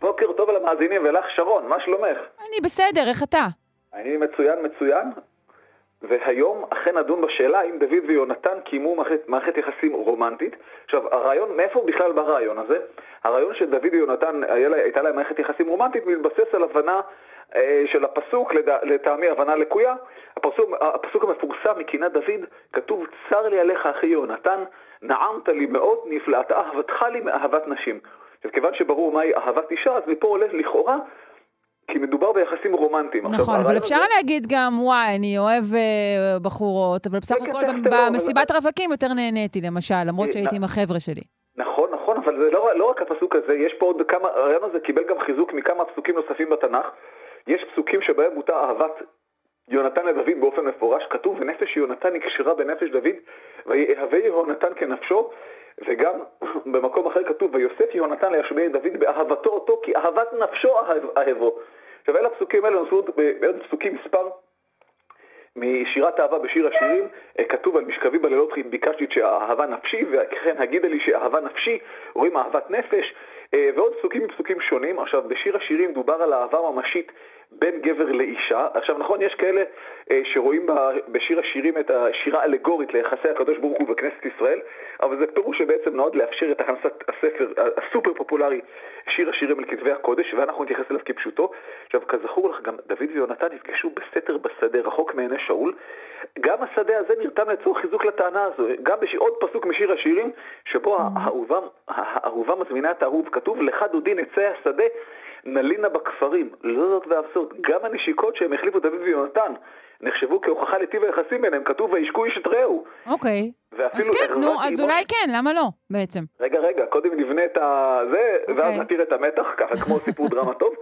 בוקר טוב למאזינים ולך שרון, מה שלומך? אני בסדר, איך אתה? אני מצוין מצוין, והיום אכן נדון בשאלה אם דוד ויונתן קיימו מערכת, מערכת יחסים רומנטית. עכשיו, הרעיון, מאיפה בכלל בא הרעיון הזה? הרעיון שדוד ויונתן הייתה להם מערכת יחסים רומנטית מתבסס על הבנה אה, של הפסוק, לד... לטעמי הבנה לקויה. הפסוק, הפסוק המפורסם מקינת דוד, כתוב, צר לי עליך אחי יונתן, נעמת לי מאוד, נפלאת אהבתך לי מאהבת נשים. אז כיוון שברור מהי אהבת אישה, אז מפה עולה לכאורה כי מדובר ביחסים רומנטיים. נכון, עכשיו, אבל אפשר הזה- להגיד גם, וואי, אני אוהב אה, בחורות, אבל בסך הכל במ- לא, אבל- במסיבת רווקים יותר נהניתי, למשל, למרות אה, שהייתי עם החבר'ה שלי. נכון, נכון, אבל זה לא, לא רק הפסוק הזה, יש פה עוד כמה, הרעיון הזה קיבל גם חיזוק מכמה פסוקים נוספים בתנ"ך. יש פסוקים שבהם מותר אהבת יונתן לדוד באופן מפורש, כתוב, ונפש יונתן נקשרה בנפש דוד, ויהווה יהונתן כנפשו, וגם במקום אחר כתוב, ויוסף יהונתן לישמעאל דוד באהבתו אותו, כי אהבת נפשו אהב- אהבו. עכשיו, אלה הפסוקים האלה נוספו בעוד פסוקים מספר משירת אהבה בשיר השירים, אה, כתוב על משכבי בלילות ביקשתי שאהבה נפשי, וכן הגידה לי שאהבה נפשי, רואים אהבת נפש, אה, ועוד פסוקים מפסוקים שונים. עכשיו, בשיר השירים דובר על אהבה ממשית בין גבר לאישה. עכשיו, נכון, יש כאלה אה, שרואים בשיר השירים את השירה האלגורית ליחסי הקדוש ברוך הוא בכנסת ישראל, אבל זה פירוש שבעצם נועד לאפשר את הכנסת הספר הסופר פופולרי, שיר השירים על כתבי הקודש, ואנחנו נתייחס אליו כפשוטו. עכשיו, כזכור לך, גם דוד ויונתן נפגשו בסתר בשדה, רחוק מעיני שאול. גם השדה הזה נרתם לצורך חיזוק לטענה הזו. גם בשיר, עוד פסוק משיר השירים, שבו האהובה, האהובה מזמינה את האהוב, כתוב, לך דודי נצא השדה, נלינה בכפרים. לא זאת זאת, גם הנשיקות שהם החליפו דוד ויונתן, נחשבו כהוכחה לטיב היחסים ביניהם, כתוב וישקו איש את רעהו. אוקיי. אז כן, נו, אז אולי כן, למה לא, בעצם? רגע, רגע, קודם נבנה את הזה, ואז אוקיי. נתיר את המתח, ככה כמו סיפור דרמה טוב.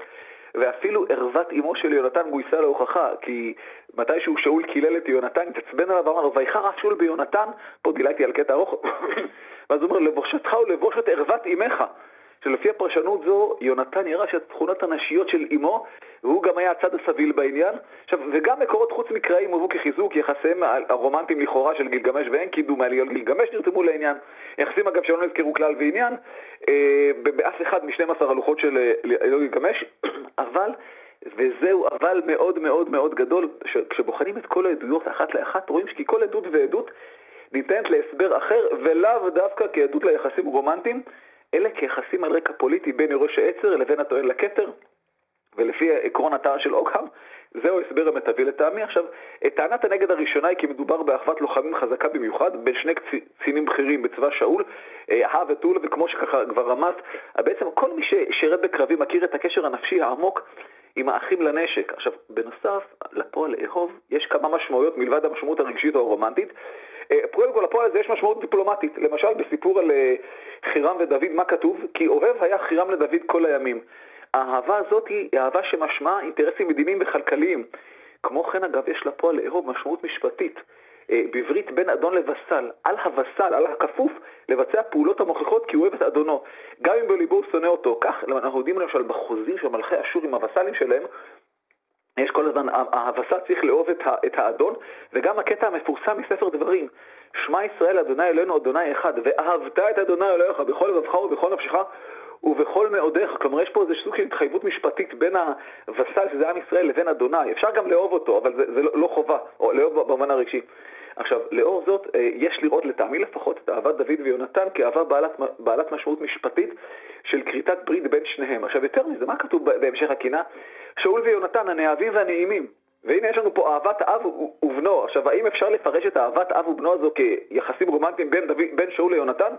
ואפילו ערוות אמו של יונתן גויסה להוכחה, כי מתישהו שאול קילל את יונתן, התעצבן עליו ואמר לו, ויחר אף שאול ביונתן, פה דילגתי על קטע ארוך, ואז הוא אומר, לבושתך ולבוש את ערוות אמך. שלפי הפרשנות זו, יונתן ירש את התכונות הנשיות של אמו, והוא גם היה הצד הסביל בעניין. עכשיו, וגם מקורות חוץ מקראיים הובאו כחיזוק יחסיהם הרומנטיים לכאורה של גילגמש ואין קידום מעליות גילגמש נרתמו לעניין. יחסים אגב שלא נזכרו כלל ועניין, אה, באף אחד מ-12 הלוחות של אה, אלוהים גילגמש, אבל, וזהו אבל מאוד מאוד מאוד גדול, כשבוחנים את כל העדויות אחת לאחת, רואים כי כל עדות ועדות ניתנת להסבר אחר, ולאו דווקא כעדות ליחסים רומנטיים, אלא כיחסים על רקע פוליטי בין יורש העצר לבין הטוען לכתר, ולפי עקרון הטען של אוקהאם, זהו ההסבר המיטבי לטעמי. עכשיו, טענת הנגד הראשונה היא כי מדובר באחוות לוחמים חזקה במיוחד בין שני קצינים בכירים בצבא שאול, הא ותול, וכמו שככה כבר רמזת, בעצם כל מי ששירת בקרבי מכיר את הקשר הנפשי העמוק עם האחים לנשק. עכשיו, בנוסף, לפועל לאהוב יש כמה משמעויות מלבד המשמעות הרגשית או הרומנטית. קודם כל, לפועל הזה יש משמעות דיפלומטית. למשל, בסיפור על חירם ודוד, מה כתוב? כי אוהב היה חירם לדוד כל הימים. האהבה הזאת היא אהבה שמשמעה אינטרסים מדיניים וכלכליים. כמו כן, אגב, יש לפועל לאהוב משמעות משפטית. בברית בין אדון לבסל, על הווסל, על הכפוף, לבצע פעולות המוכיחות כי הוא אוהב את אדונו, גם אם בליבו הוא שונא אותו. כך, אנחנו יודעים למשל בחוזים של מלכי אשור עם הווסלים שלהם, יש כל הזמן, הווסל צריך לאהוב את האדון, וגם הקטע המפורסם מספר דברים, שמע ישראל אדוני אלוהינו אדוני אחד, ואהבת את אדוני אלוהיך בכל לבבך ובכל נפשך ובכל מאודיך. כלומר, יש פה איזה סוג של התחייבות משפטית בין הווסל, שזה עם ישראל, לבין אדוני. אפשר גם לאהוב אותו, אבל זה, זה לא, לא חובה, או לאהוב במובן הרגשי. עכשיו, לאור זאת, יש לראות לטעמי לפחות את אהבת דוד ויונתן כאהבה בעלת, בעלת משמעות משפטית של כריתת ברית בין שניהם. עכשיו, יותר מזה, מה כתוב בהמשך הקינה? שאול ויונתן, הנאהבים והנעימים. והנה יש לנו פה אהבת אב ובנו. עכשיו, האם אפשר לפרש את אהבת אב ובנו הזו כיחסים רומנטיים בין, דוד, בין שאול ליונתן?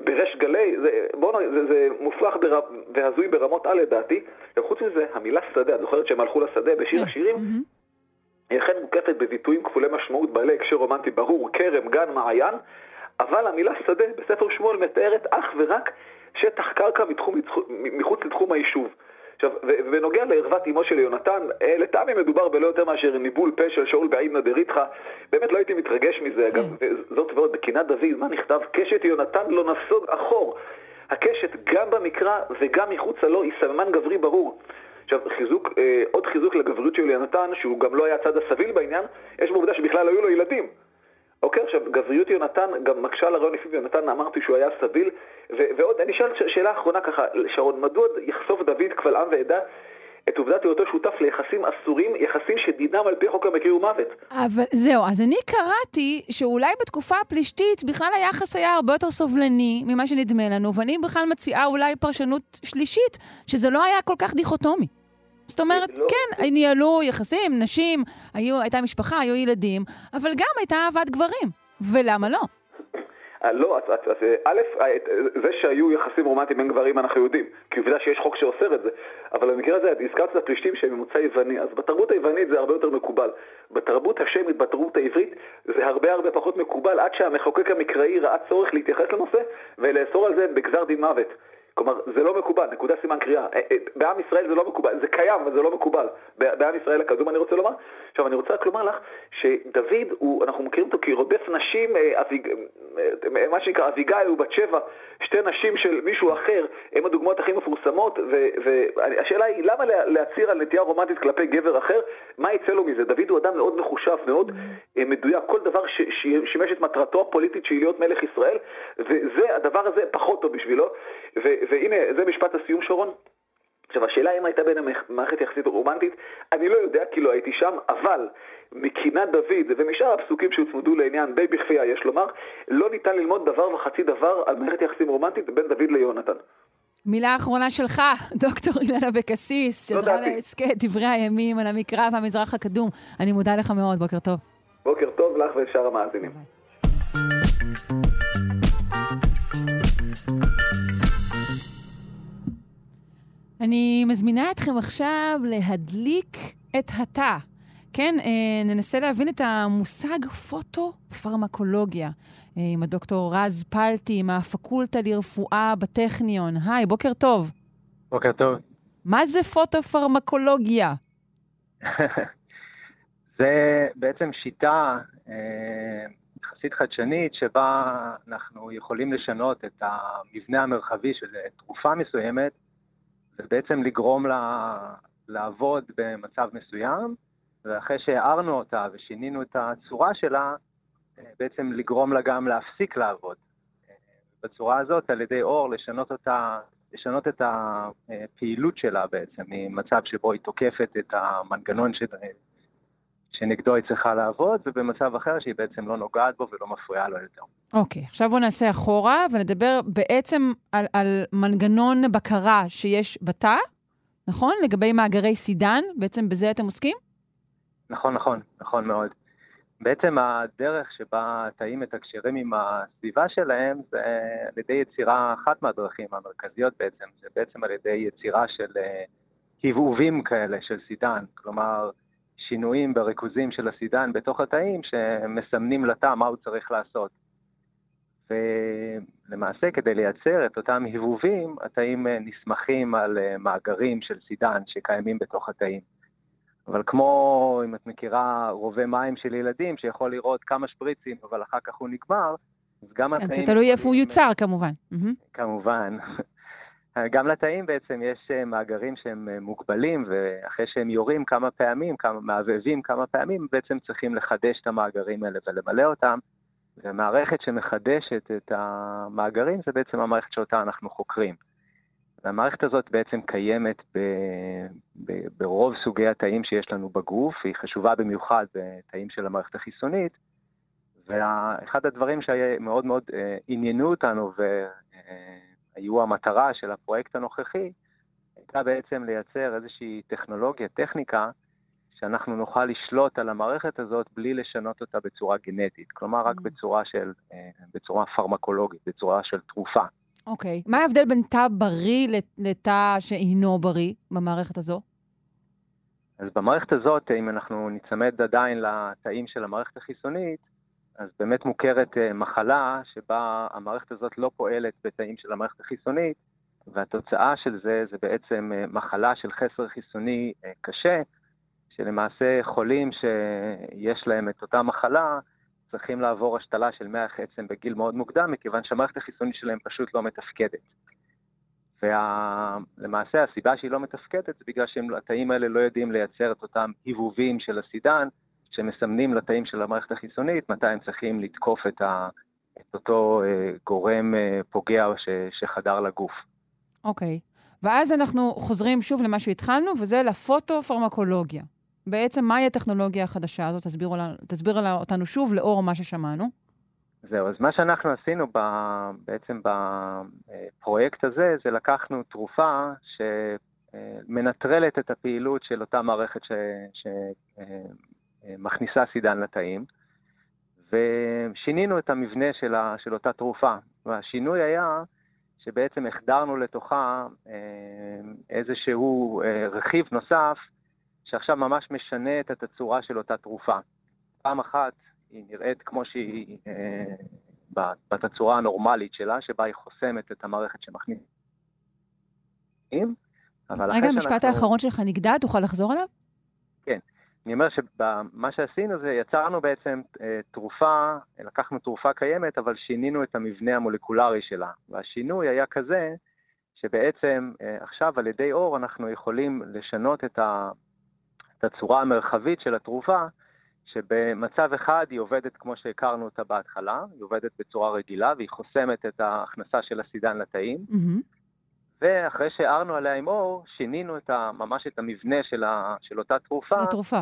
בריש גלי, זה, בוא. זה, זה מופרך בר... והזוי ברמות על לדעתי. וחוץ מזה, המילה שדה, את זוכרת שהם הלכו לשדה בשיר השירים? היא אכן מוקפת בביטויים כפולי משמעות בעלי הקשר רומנטי ברור, כרם, גן, מעיין, אבל המילה שדה בספר שמואל מתארת אך ורק שטח קרקע מתחום, מחוץ לתחום היישוב. עכשיו, ובנוגע לערוות אמו של יונתן, לטעמי מדובר בלא יותר מאשר ניבול פה של שאול בעידנא דריתחא. באמת לא הייתי מתרגש מזה, אגב, זאת ועוד, בקינת דוד, מה נכתב? קשת יונתן לא נסוג אחור. הקשת, גם במקרא וגם מחוצה לו, היא סממן גברי ברור. עכשיו, חיזוק, אה, עוד חיזוק לגבריות של יונתן, שהוא גם לא היה הצד הסביל בעניין, יש בעובדה שבכלל היו לו ילדים. אוקיי, עכשיו, גבריות יונתן גם מקשה על הרעיון לפיו יונתן, אמרתי שהוא היה סביל, ועוד, אני אשאל שאלה אחרונה ככה, שרון, מדוע יחשוף דוד קבל עם ועדה את עובדת היותו שותף ליחסים אסורים, יחסים שדינם על פי חוק המקרה ומוות. אבל זהו, אז אני קראתי שאולי בתקופה הפלישתית בכלל היחס היה הרבה יותר סובלני ממה שנדמה לנו, ואני בכלל מציעה אולי פרשנות שלישית, שזה לא היה כל כך דיכוטומי. זאת אומרת, לא. כן, ניהלו יחסים, נשים, היו, הייתה משפחה, היו ילדים, אבל גם הייתה אהבת גברים. ולמה לא? לא, אז א', זה שהיו יחסים רומנטיים בין גברים אנחנו יודעים, כי עובדה שיש חוק שאוסר את זה, אבל במקרה הזה הזכרת את הפלישתים שהם ממוצא יווני, אז בתרבות היוונית זה הרבה יותר מקובל. בתרבות השמית, בתרבות העברית, זה הרבה הרבה פחות מקובל, עד שהמחוקק המקראי ראה צורך להתייחס לנושא ולאסור על זה בגזר דין מוות. כלומר, זה לא מקובל, נקודה סימן קריאה. בעם ישראל זה לא מקובל, זה קיים, אבל זה לא מקובל. בעם ישראל הקדום אני רוצה לומר. עכשיו, אני רוצה רק לומר לך שדוד, הוא, אנחנו מכירים אותו כרודף נשים, אביג, מה שנקרא אביגיל ובת שבע, שתי נשים של מישהו אחר, הן הדוגמאות הכי מפורסמות, והשאלה היא, למה להצהיר על נטייה רומנטית כלפי גבר אחר? מה יצא לו מזה? דוד הוא אדם מאוד מחושב, מאוד מדויק, כל דבר ששימש את מטרתו הפוליטית שהיא להיות מלך ישראל, וזה, הדבר הזה פחות טוב בשבילו. והנה, זה משפט הסיום, שרון. עכשיו, השאלה אם הייתה בין המערכת יחסית רומנטית, אני לא יודע כי לא הייתי שם, אבל מקינת דוד ומשאר הפסוקים שהוצמדו לעניין די בכפייה, יש לומר, לא ניתן ללמוד דבר וחצי דבר על מערכת יחסים רומנטית בין דוד ליונתן. מילה אחרונה שלך, דוקטור אילנה אבקסיס, שדרה להסכת דברי הימים על המקרא והמזרח הקדום. אני מודה לך מאוד, בוקר טוב. בוקר טוב לך ולשאר המאזינים. אני מזמינה אתכם עכשיו להדליק את התא. כן, אה, ננסה להבין את המושג פוטו-פרמקולוגיה אה, עם הדוקטור רז פלטי מהפקולטה לרפואה בטכניון. היי, בוקר טוב. בוקר טוב. מה זה פוטו-פרמקולוגיה? זה בעצם שיטה אה, יחסית חדשנית שבה אנחנו יכולים לשנות את המבנה המרחבי של תרופה מסוימת ובעצם לגרום לה לעבוד במצב מסוים, ואחרי שהערנו אותה ושינינו את הצורה שלה, בעצם לגרום לה גם להפסיק לעבוד. בצורה הזאת, על ידי אור, לשנות אותה, לשנות את הפעילות שלה בעצם, ממצב שבו היא תוקפת את המנגנון ש... שנגדו היא צריכה לעבוד, ובמצב אחר שהיא בעצם לא נוגעת בו ולא מפריעה לו יותר. אוקיי, okay, עכשיו בואו נעשה אחורה ונדבר בעצם על, על מנגנון בקרה שיש בתא, נכון? לגבי מאגרי סידן, בעצם בזה אתם עוסקים? נכון, נכון, נכון מאוד. בעצם הדרך שבה התאים מתקשרים עם הסביבה שלהם זה על ידי יצירה, אחת מהדרכים המרכזיות בעצם, זה בעצם על ידי יצירה של הבהובים כאלה של סידן, כלומר שינויים בריכוזים של הסידן בתוך התאים שמסמנים לתא מה הוא צריך לעשות. ולמעשה כדי לייצר את אותם הבהובים, התאים נסמכים על מאגרים של סידן שקיימים בתוך התאים. אבל כמו, אם את מכירה, רובה מים של ילדים, שיכול לראות כמה שפריצים, אבל אחר כך הוא נגמר, אז גם כן, התאים... תלוי איפה הוא יוצר, כמובן. כמובן. גם לתאים בעצם יש אה, מאגרים שהם אה, מוגבלים, ואחרי שהם יורים כמה פעמים, כמה, מעבבים כמה פעמים, בעצם צריכים לחדש את המאגרים האלה ולמלא אותם. ומערכת שמחדשת את המאגרים זה בעצם המערכת שאותה אנחנו חוקרים. והמערכת הזאת בעצם קיימת ב, ב, ברוב סוגי התאים שיש לנו בגוף, היא חשובה במיוחד בתאים של המערכת החיסונית, ואחד הדברים שמאוד מאוד אה, עניינו אותנו והיו המטרה של הפרויקט הנוכחי, הייתה בעצם לייצר איזושהי טכנולוגיה, טכניקה, שאנחנו נוכל לשלוט על המערכת הזאת בלי לשנות אותה בצורה גנטית, כלומר רק mm. בצורה של, אה, בצורה פרמקולוגית, בצורה של תרופה. אוקיי. Okay. מה ההבדל בין תא בריא לתא שאינו בריא במערכת הזו? אז במערכת הזאת, אם אנחנו ניצמד עדיין לתאים של המערכת החיסונית, אז באמת מוכרת אה, מחלה שבה המערכת הזאת לא פועלת בתאים של המערכת החיסונית, והתוצאה של זה זה בעצם אה, מחלה של חסר חיסוני אה, קשה, שלמעשה חולים שיש להם את אותה מחלה, צריכים לעבור השתלה של מח עצם בגיל מאוד מוקדם, מכיוון שהמערכת החיסונית שלהם פשוט לא מתפקדת. ולמעשה וה... הסיבה שהיא לא מתפקדת זה בגלל שהתאים האלה לא יודעים לייצר את אותם היבובים של הסידן, שמסמנים לתאים של המערכת החיסונית מתי הם צריכים לתקוף את, ה... את אותו אה, גורם אה, פוגע ש... שחדר לגוף. אוקיי. Okay. ואז אנחנו חוזרים שוב למה שהתחלנו, וזה לפוטו-פרמקולוגיה. בעצם מהי הטכנולוגיה החדשה הזאת? תסבירו, תסביר אותנו שוב לאור מה ששמענו. זהו, אז מה שאנחנו עשינו ב, בעצם בפרויקט הזה, זה לקחנו תרופה שמנטרלת את הפעילות של אותה מערכת שמכניסה אה, סידן לתאים, ושינינו את המבנה של, ה, של אותה תרופה. והשינוי היה שבעצם החדרנו לתוכה אה, איזשהו אה, רכיב נוסף, שעכשיו ממש משנה את התצורה של אותה תרופה. פעם אחת היא נראית כמו שהיא אה, בתצורה הנורמלית שלה, שבה היא חוסמת את המערכת שמכניסים. רגע, המשפט שאנחנו... האחרון שלך נגדע, תוכל לחזור עליו? כן. אני אומר שמה שעשינו זה, יצרנו בעצם אה, תרופה, לקחנו תרופה קיימת, אבל שינינו את המבנה המולקולרי שלה. והשינוי היה כזה, שבעצם אה, עכשיו על ידי אור אנחנו יכולים לשנות את, ה, את הצורה המרחבית של התרופה, שבמצב אחד היא עובדת כמו שהכרנו אותה בהתחלה, היא עובדת בצורה רגילה והיא חוסמת את ההכנסה של הסידן לתאים. Mm-hmm. ואחרי שהערנו עליה עם אור, שינינו את ה, ממש את המבנה של, ה, של אותה תרופה. של התרופה.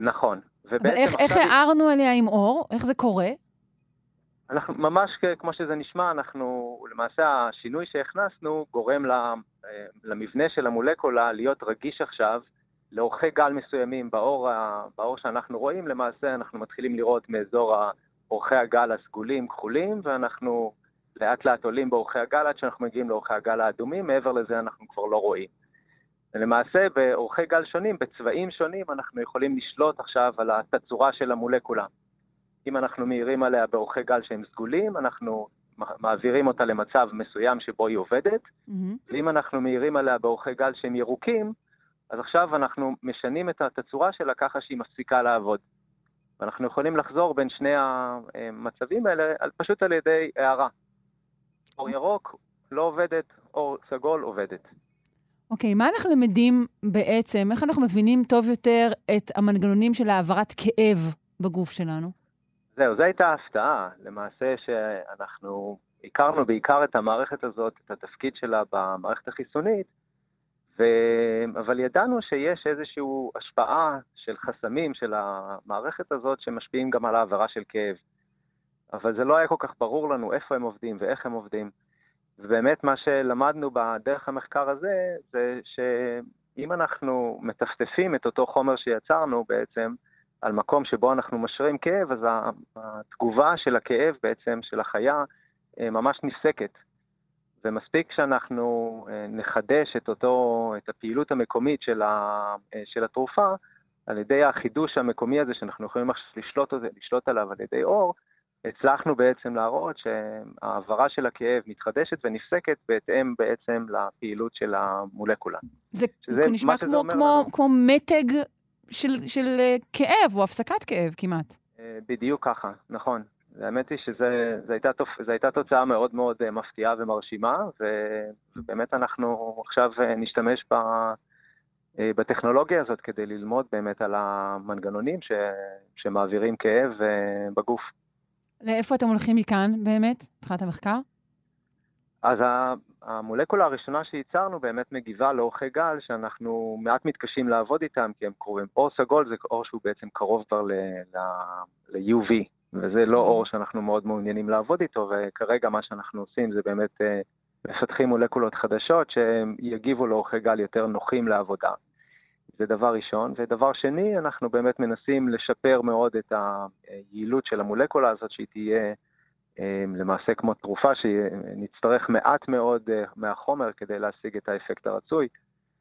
נכון. אבל איך, איך הערנו עליה עם אור? איך זה קורה? אנחנו ממש כמו שזה נשמע, אנחנו, למעשה השינוי שהכנסנו גורם אה, למבנה של המולקולה להיות רגיש עכשיו לאורכי גל מסוימים באור, באור שאנחנו רואים, למעשה אנחנו מתחילים לראות מאזור אורכי הגל הסגולים כחולים, ואנחנו לאט לאט עולים באורכי הגל עד שאנחנו מגיעים לאורכי הגל האדומים, מעבר לזה אנחנו כבר לא רואים. ולמעשה באורכי גל שונים, בצבעים שונים, אנחנו יכולים לשלוט עכשיו על התצורה של המולקולה. אם אנחנו מאירים עליה באורכי גל שהם סגולים, אנחנו מעבירים אותה למצב מסוים שבו היא עובדת, mm-hmm. ואם אנחנו מאירים עליה באורכי גל שהם ירוקים, אז עכשיו אנחנו משנים את התצורה שלה ככה שהיא מפסיקה לעבוד. ואנחנו יכולים לחזור בין שני המצבים האלה פשוט על ידי הערה. אור ירוק לא עובדת, אור סגול עובדת. אוקיי, okay, מה אנחנו למדים בעצם, איך אנחנו מבינים טוב יותר את המנגנונים של העברת כאב בגוף שלנו? זהו, זו הייתה ההפתעה. למעשה שאנחנו הכרנו בעיקר את המערכת הזאת, את התפקיד שלה במערכת החיסונית, ו... אבל ידענו שיש איזושהי השפעה של חסמים של המערכת הזאת שמשפיעים גם על העברה של כאב. אבל זה לא היה כל כך ברור לנו איפה הם עובדים ואיך הם עובדים. ובאמת מה שלמדנו בדרך המחקר הזה, זה שאם אנחנו מטפטפים את אותו חומר שיצרנו בעצם, על מקום שבו אנחנו משרים כאב, אז התגובה של הכאב בעצם, של החיה, אה, ממש נפסקת. ומספיק שאנחנו אה, נחדש את, אותו, את הפעילות המקומית של, ה, אה, של התרופה, על ידי החידוש המקומי הזה שאנחנו יכולים לשלוט, לשלוט עליו על ידי אור, הצלחנו בעצם להראות שהעברה של הכאב מתחדשת ונפסקת בהתאם בעצם לפעילות של המולקולה. זה נשמע כמו, כמו, כמו מתג של, של אה, כאב או הפסקת כאב כמעט. בדיוק ככה, נכון. האמת היא שזו הייתה, הייתה תוצאה מאוד מאוד אה, מפתיעה ומרשימה, ובאמת אנחנו עכשיו אה, נשתמש ב, אה, בטכנולוגיה הזאת כדי ללמוד באמת על המנגנונים ש, שמעבירים כאב בגוף. לאיפה אתם הולכים מכאן באמת, מבחינת המחקר? אז המולקולה הראשונה שייצרנו באמת מגיבה לאורכי גל שאנחנו מעט מתקשים לעבוד איתם כי הם קרובים. אור סגול זה אור שהוא בעצם קרוב כבר ל-UV, וזה לא אור שאנחנו מאוד מעוניינים לעבוד איתו, וכרגע מה שאנחנו עושים זה באמת אה, מפתחים מולקולות חדשות שיגיבו לאורכי גל יותר נוחים לעבודה. זה דבר ראשון. ודבר שני, אנחנו באמת מנסים לשפר מאוד את היעילות של המולקולה הזאת, שהיא תהיה אה, למעשה כמו תרופה, שנצטרך מעט מאוד אה, מהחומר כדי להשיג את האפקט הרצוי.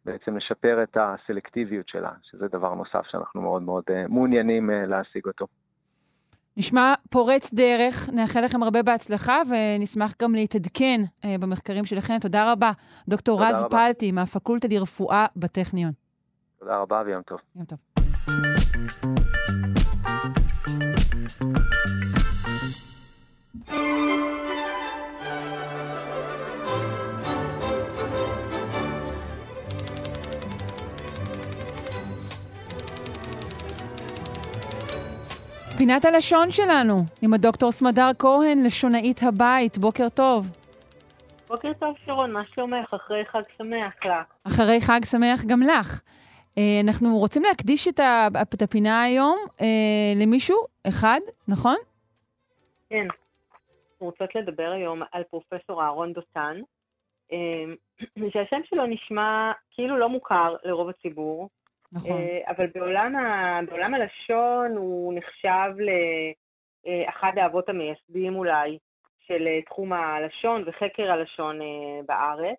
בעצם לשפר את הסלקטיביות שלה, שזה דבר נוסף שאנחנו מאוד מאוד מעוניינים להשיג אותו. נשמע פורץ דרך, נאחל לכם הרבה בהצלחה ונשמח גם להתעדכן אה, במחקרים שלכם. תודה רבה, דוקטור רז רבה. פלטי מהפקולטה לרפואה בטכניון. תודה רבה ויום טוב. יום טוב. פינת הלשון שלנו, עם הדוקטור סמדר כהן, לשונאית הבית. בוקר טוב. בוקר טוב, שרון, מה שלומך? אחרי חג שמח לך. אחרי חג שמח גם לך. אה, אנחנו רוצים להקדיש את, את הפינה היום אה, למישהו, אחד, נכון? כן. רוצות לדבר היום על פרופסור אהרון דותן, אה, שהשם שלו נשמע כאילו לא מוכר לרוב הציבור, נכון. אבל בעולם, ה... בעולם הלשון הוא נחשב לאחד האבות המייסדים אולי של תחום הלשון וחקר הלשון בארץ.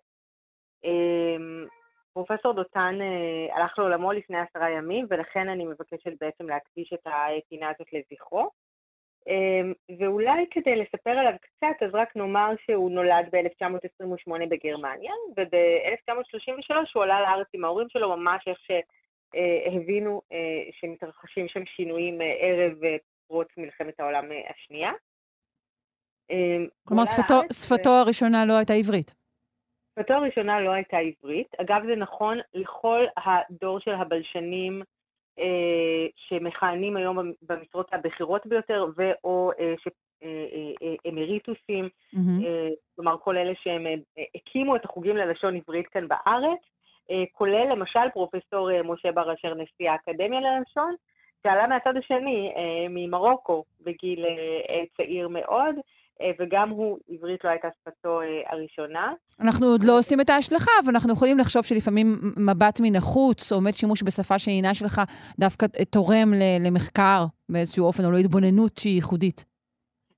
פרופסור דותן הלך לעולמו לפני עשרה ימים, ולכן אני מבקשת בעצם להקדיש את הפינה הזאת לזכרו. ואולי כדי לספר עליו קצת, אז רק נאמר שהוא נולד ב-1928 בגרמניה, וב-1933 הוא עלה לארץ עם ההורים שלו, ממש איך ש... אה, אה, שמתרחשים שם שינויים אה, ערב פרוץ מלחמת העולם השנייה. כלומר, שפתו, לארץ, שפתו הראשונה לא הייתה עברית. שפתו הראשונה לא הייתה עברית. אגב, זה נכון לכל הדור של הבלשנים אה, שמכהנים היום במשרות הבכירות ביותר, ו/או אה, אמריטוסים, mm-hmm. אה, כלומר, כל אלה שהם הקימו את החוגים ללשון עברית כאן בארץ. אה, כולל למשל פרופסור אה, משה בר אשר נשיא האקדמיה ללשון, שעלה מהצד השני, אה, ממרוקו, בגיל צעיר מאוד, וגם הוא, עברית לא הייתה שפתו הראשונה. אנחנו עוד לא עושים את ההשלכה, אבל אנחנו יכולים לחשוב שלפעמים מבט מן החוץ, באמת שימוש בשפה שאינה שלך, דווקא תורם למחקר באיזשהו אופן, או להתבוננות שהיא ייחודית.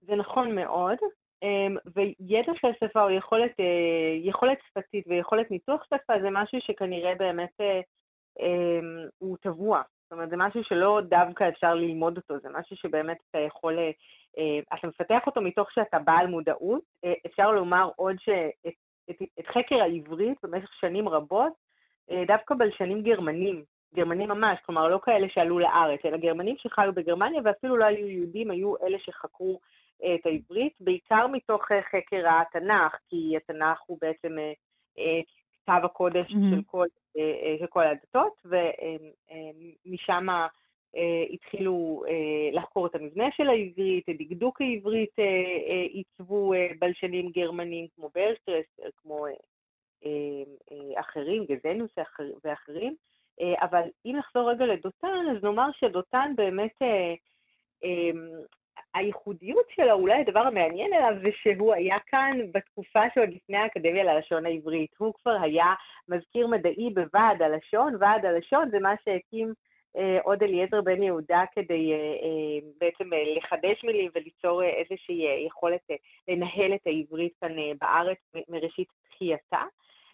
זה נכון מאוד. אמ, וידע של שפה או יכולת, אה, יכולת שפתית ויכולת ניתוח שפה זה משהו שכנראה באמת אה, אמ, הוא טבוע. זאת אומרת, זה משהו שלא דווקא אפשר ללמוד אותו, זה משהו שבאמת אתה יכול, אה, אתה מפתח אותו מתוך שאתה בעל מודעות. אפשר לומר עוד שאת את, את חקר העברית במשך שנים רבות, דווקא בלשנים גרמנים, גרמנים ממש, כלומר לא כאלה שעלו לארץ, אלא גרמנים שחיו בגרמניה ואפילו לא היו יהודים, היו אלה שחקרו את העברית, בעיקר מתוך אה, חקר התנ"ך, כי התנ"ך הוא בעצם אה, אה, כתב הקודש mm-hmm. של, כל, של כל הדתות, ומשם התחילו לחקור את המבנה של העברית, את דקדוק העברית עיצבו בלשנים גרמנים כמו ברקטרס, כמו אחרים, גזנוס ואחרים. אבל אם נחזור רגע לדותן, אז נאמר שדותן באמת, הייחודיות שלו, אולי הדבר המעניין עליו, זה שהוא היה כאן בתקופה שעוד לפני האקדמיה ללשון העברית. הוא כבר היה מזכיר מדעי בוועד הלשון, ועד הלשון זה מה שהקים אה, עוד אליעזר בן יהודה כדי אה, אה, בעצם אה, לחדש מילים וליצור אה, איזושהי אה, יכולת אה, לנהל את העברית כאן אה, בארץ מראשית תחייתה.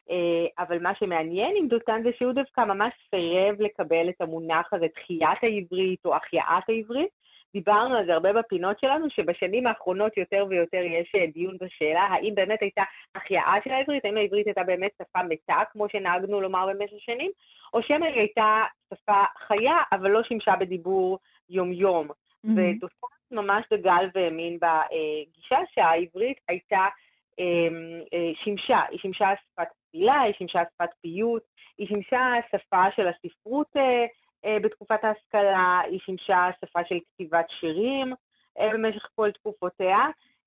אה, אבל מה שמעניין עם דותן זה שהוא דווקא ממש סירב לקבל את המונח הזה, תחיית העברית או החייאת העברית, דיברנו על זה הרבה בפינות שלנו, שבשנים האחרונות יותר ויותר יש אה, דיון בשאלה האם באמת הייתה החייאה של העברית, האם העברית הייתה באמת שפה מתה, כמו שנהגנו לומר במשך שנים, או שמא היא הייתה שפה חיה, אבל לא שימשה בדיבור יום-יום. Mm-hmm. ממש דגל והאמין בגישה שהעברית הייתה, אמ, אה, שימשה, היא שימשה שפת תפילה, היא שימשה שפת פיוט, היא שימשה שפה של הספרות אה, אה, בתקופת ההשכלה, היא שימשה שפה של כתיבת שירים אה, במשך כל תקופותיה,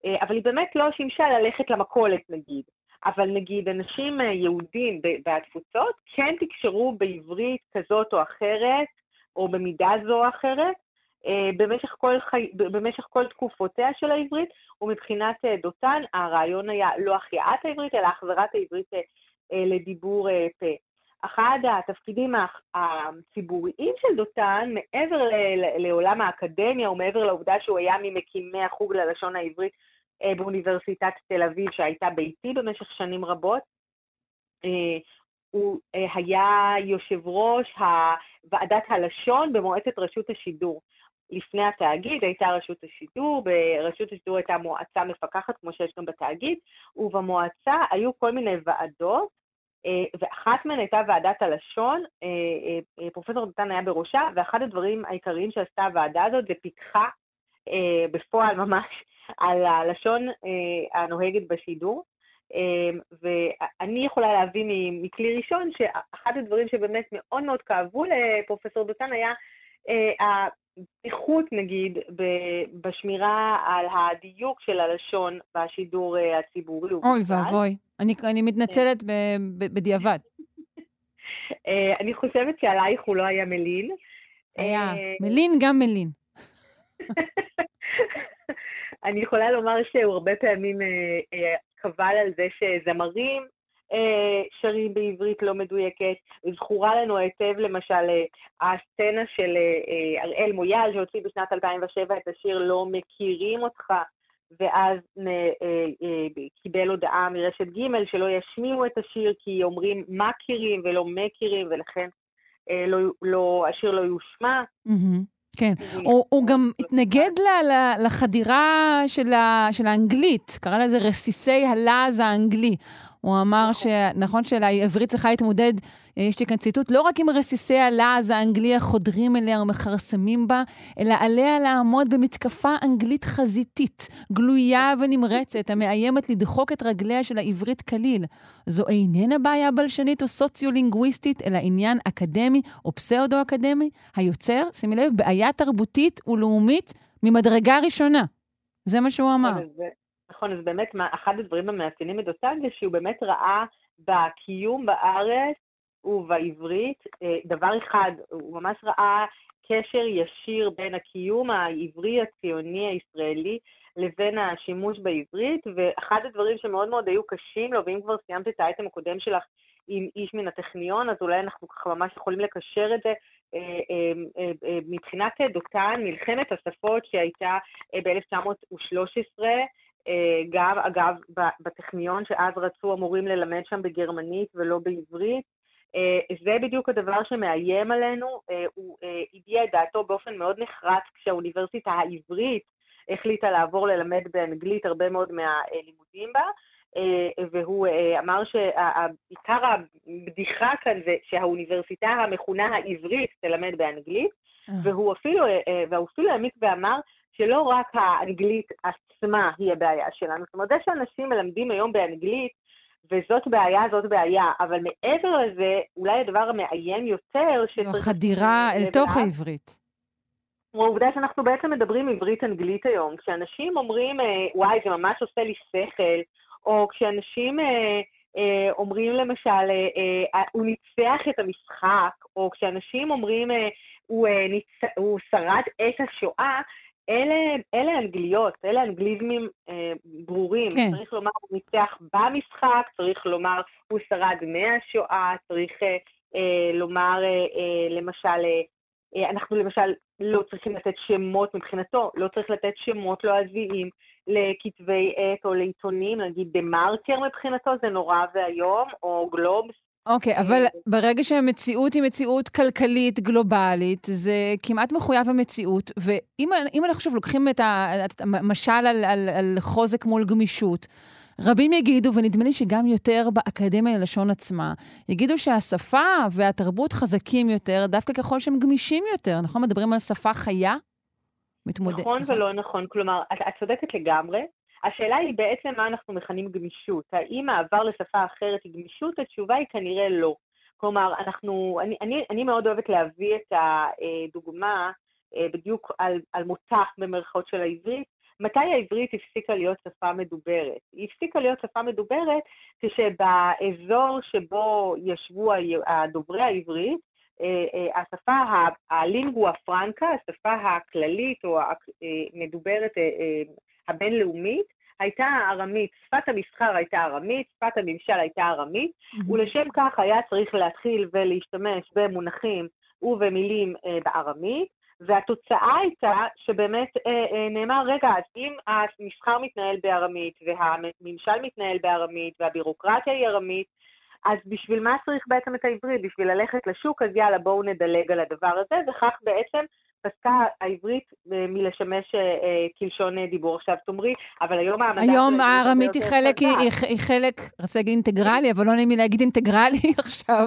אה, אבל היא באמת לא שימשה ללכת למכולת נגיד. אבל נגיד אנשים יהודים בתפוצות כן תקשרו בעברית כזאת או אחרת, או במידה זו או אחרת, במשך כל, חי... במשך כל תקופותיה של העברית, ומבחינת דותן הרעיון היה לא החייאת העברית, אלא החזרת העברית לדיבור פה. אחד התפקידים הציבוריים של דותן, מעבר לעולם האקדמיה ומעבר לעובדה שהוא היה ממקימי החוג ללשון העברית אה, באוניברסיטת תל אביב, שהייתה ביתי במשך שנים רבות, אה, הוא אה, היה יושב ראש ועדת הלשון במועצת רשות השידור. לפני התאגיד הייתה רשות השידור, ברשות השידור הייתה מועצה מפקחת, כמו שיש גם בתאגיד, ובמועצה היו כל מיני ועדות ואחת מהן הייתה ועדת הלשון, אה, אה, פרופסור דותן היה בראשה, ואחד הדברים העיקריים שעשתה הוועדה הזאת זה פיתחה בפועל ממש על הלשון הנוהגת בשידור. ואני יכולה להביא מכלי ראשון שאחד הדברים שבאמת מאוד מאוד כאבו לפרופסור דותן היה הפתיחות, נגיד, בשמירה על הדיוק של הלשון בשידור הציבורי. אוי ואבוי. אני, אני מתנצלת בדיעבד. אה, אני חושבת שעלייך הוא לא היה מלין. היה. אה, מלין גם מלין. אני יכולה לומר שהוא הרבה פעמים אה, קבל על זה שזמרים שרים בעברית לא מדויקת. זכורה לנו היטב, למשל, הסצנה של אראל מויאל, שהוציא בשנת 2007 את השיר "לא מכירים אותך", ואז אה, אה, קיבל הודעה מרשת ג' שלא ישמיעו את השיר כי אומרים מכירים ולא מכירים, ולכן אה, לא, לא, השיר לא יושמע. כן, הוא, הוא גם התנגד ל, ל, לחדירה של, ה, של האנגלית, קרא לזה רסיסי הלעז האנגלי. הוא אמר, נכון, נכון שהעברית צריכה להתמודד, יש לי כאן ציטוט, לא רק עם רסיסי הלעז האנגלי החודרים אליה ומכרסמים בה, אלא עליה לעמוד במתקפה אנגלית חזיתית, גלויה ונמרצת, המאיימת לדחוק את רגליה של העברית כליל. זו איננה בעיה בלשנית או סוציו-לינגוויסטית, אלא עניין אקדמי או פסאודו-אקדמי, היוצר, שימי לב, בעיה תרבותית ולאומית ממדרגה ראשונה. זה מה שהוא אמר. נכון, אז באמת, אחד הדברים המאפיינים מדותן זה שהוא באמת ראה בקיום בארץ ובעברית אה, דבר אחד, הוא ממש ראה קשר ישיר בין הקיום העברי, הציוני, הישראלי, לבין השימוש בעברית, ואחד הדברים שמאוד מאוד היו קשים לו, ואם כבר סיימת את האייטם הקודם שלך עם איש מן הטכניון, אז אולי אנחנו ככה ממש יכולים לקשר את זה. אה, אה, מבחינת דותן, מלחמת השפות שהייתה ב-1913, אה, גם, אגב, בטכניון, שאז רצו המורים ללמד שם בגרמנית ולא בעברית. אה, זה בדיוק הדבר שמאיים עלינו. אה, הוא הביע את דעתו באופן מאוד נחרץ כשהאוניברסיטה העברית החליטה לעבור ללמד באנגלית הרבה מאוד מהלימודים בה, והוא אמר שעיקר הבדיחה כאן זה שהאוניברסיטה המכונה העברית תלמד באנגלית, והוא אפילו, והוא אפילו העמיק ואמר שלא רק האנגלית עצמה היא הבעיה שלנו. זאת אומרת, זה שאנשים מלמדים היום באנגלית, וזאת בעיה, זאת בעיה, אבל מעבר לזה, אולי הדבר המאיים יותר, שצריך... חדירה אל תוך העברית. הוא העובדה שאנחנו בעצם מדברים עברית-אנגלית היום. כשאנשים אומרים, אה, וואי, זה ממש עושה לי שכל, או כשאנשים אה, אה, אומרים למשל, אה, הוא ניצח את המשחק, או כשאנשים אומרים, הוא, ניצ... הוא שרד את השואה, אלה, אלה אנגליות, אלה אנגליזמים אה, ברורים. כן. צריך לומר, הוא ניצח במשחק, צריך לומר, הוא שרד מהשואה, צריך אה, אה, לומר, אה, אה, למשל, אה, אנחנו למשל לא צריכים לתת שמות מבחינתו, לא צריך לתת שמות לועזיים לכתבי עת או לעיתונים, נגיד דה מרקר מבחינתו זה נורא ואיום, או גלובס. אוקיי, okay, אבל ברגע שהמציאות היא מציאות כלכלית גלובלית, זה כמעט מחויב המציאות, ואם אנחנו עכשיו לוקחים את המשל על, על, על חוזק מול גמישות, רבים יגידו, ונדמה לי שגם יותר באקדמיה ללשון עצמה, יגידו שהשפה והתרבות חזקים יותר דווקא ככל שהם גמישים יותר, נכון? מדברים על שפה חיה? מתמודד... נכון ולא נכון. כלומר, את, את צודקת לגמרי. השאלה היא בעצם מה אנחנו מכנים גמישות. האם מעבר לשפה אחרת היא גמישות? התשובה היא כנראה לא. כלומר, אנחנו, אני, אני, אני מאוד אוהבת להביא את הדוגמה אה, בדיוק על, על מותה במרכאות של העברית, מתי העברית הפסיקה להיות שפה מדוברת? היא הפסיקה להיות שפה מדוברת כשבאזור שבו ישבו דוברי העברית, אה, אה, השפה, הלינגואה פרנקה, השפה הכללית או המדוברת הבינלאומית, הייתה ארמית, שפת המסחר הייתה ארמית, שפת הממשל הייתה ארמית. ולשם כך היה צריך להתחיל ולהשתמש במונחים ובמילים בארמית, והתוצאה הייתה שבאמת אה, אה, נאמר, רגע, אז אם המסחר מתנהל בארמית, והממשל מתנהל בארמית, והבירוקרטיה היא ארמית, אז בשביל מה צריך בעצם את העברית? בשביל ללכת לשוק, אז יאללה, בואו נדלג על הדבר הזה, וכך בעצם פסקה העברית אה, מלשמש אה, אה, כלשון דיבור. עכשיו תאמרי, אבל היום העמדה... היום הארמית היא חלק, היא, היא חלק, רציתי להגיד אינטגרלי, אבל לא נעים לי להגיד אינטגרלי עכשיו,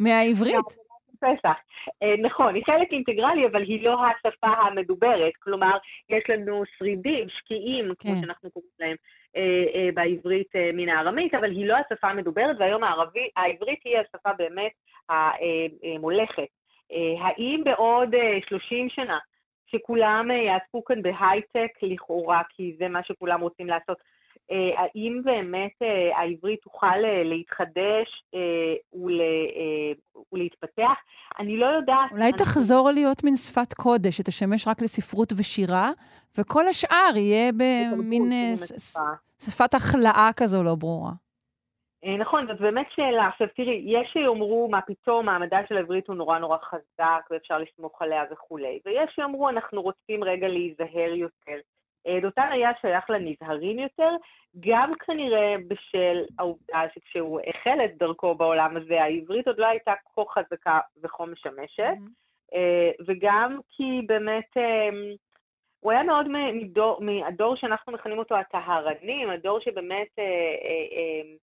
מהעברית. פסח. אה, נכון, היא חלק אינטגרלי, אבל היא לא השפה המדוברת. כלומר, יש לנו שרידים, שקיעים, כן. כמו שאנחנו קוראים להם בעברית מן הארמית, אבל היא לא השפה המדוברת, והיום הערבי, העברית היא השפה באמת המולכת. האם בעוד 30 שנה, שכולם יעסקו כאן בהייטק לכאורה, כי זה מה שכולם רוצים לעשות, אה, האם באמת אה, העברית תוכל אה, להתחדש ולהתפתח? אני לא יודעת. אולי אני... תחזור להיות מין שפת קודש, שתשמש רק לספרות ושירה, וכל השאר יהיה במין שפת החלאה כזו לא ברורה. נכון, זאת באמת שאלה. עכשיו תראי, יש שיאמרו, מה פתאום, מעמדה של העברית הוא נורא נורא חזק ואפשר לסמוך עליה וכולי, ויש שיאמרו, אנחנו רוצים רגע להיזהר יותר. דותן היה שייך לנזהרים יותר, גם כנראה בשל העובדה שכשהוא החל את דרכו בעולם הזה, העברית עוד לא הייתה כה חזקה וכה משמשת, mm-hmm. וגם כי באמת אמ, הוא היה מאוד מדור, מהדור שאנחנו מכנים אותו הטהרנים, הדור שבאמת אה, אה, אמ,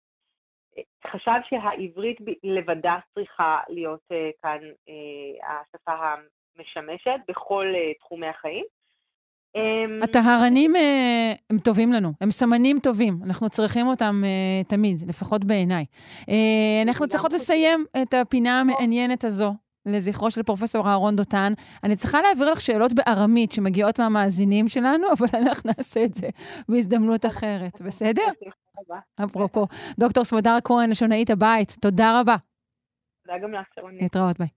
חשב שהעברית לבדה צריכה להיות כאן השפה המשמשת בכל תחומי החיים. אמ, הטהרנים אה, הם טובים לנו, הם סמנים טובים, אנחנו צריכים אותם אה, תמיד, לפחות בעיניי. אה, אנחנו צריכות לסיים את הפינה המעניינת הזו. לזכרו של פרופסור אהרון דותן. אני צריכה להעביר לך שאלות בארמית שמגיעות מהמאזינים שלנו, אבל אנחנו נעשה את זה בהזדמנות אחרת, בסדר? אפרופו. דוקטור סמדר כהן, לשונאית הבית, תודה רבה. תודה גם לך, שרונית. להתראות, ביי.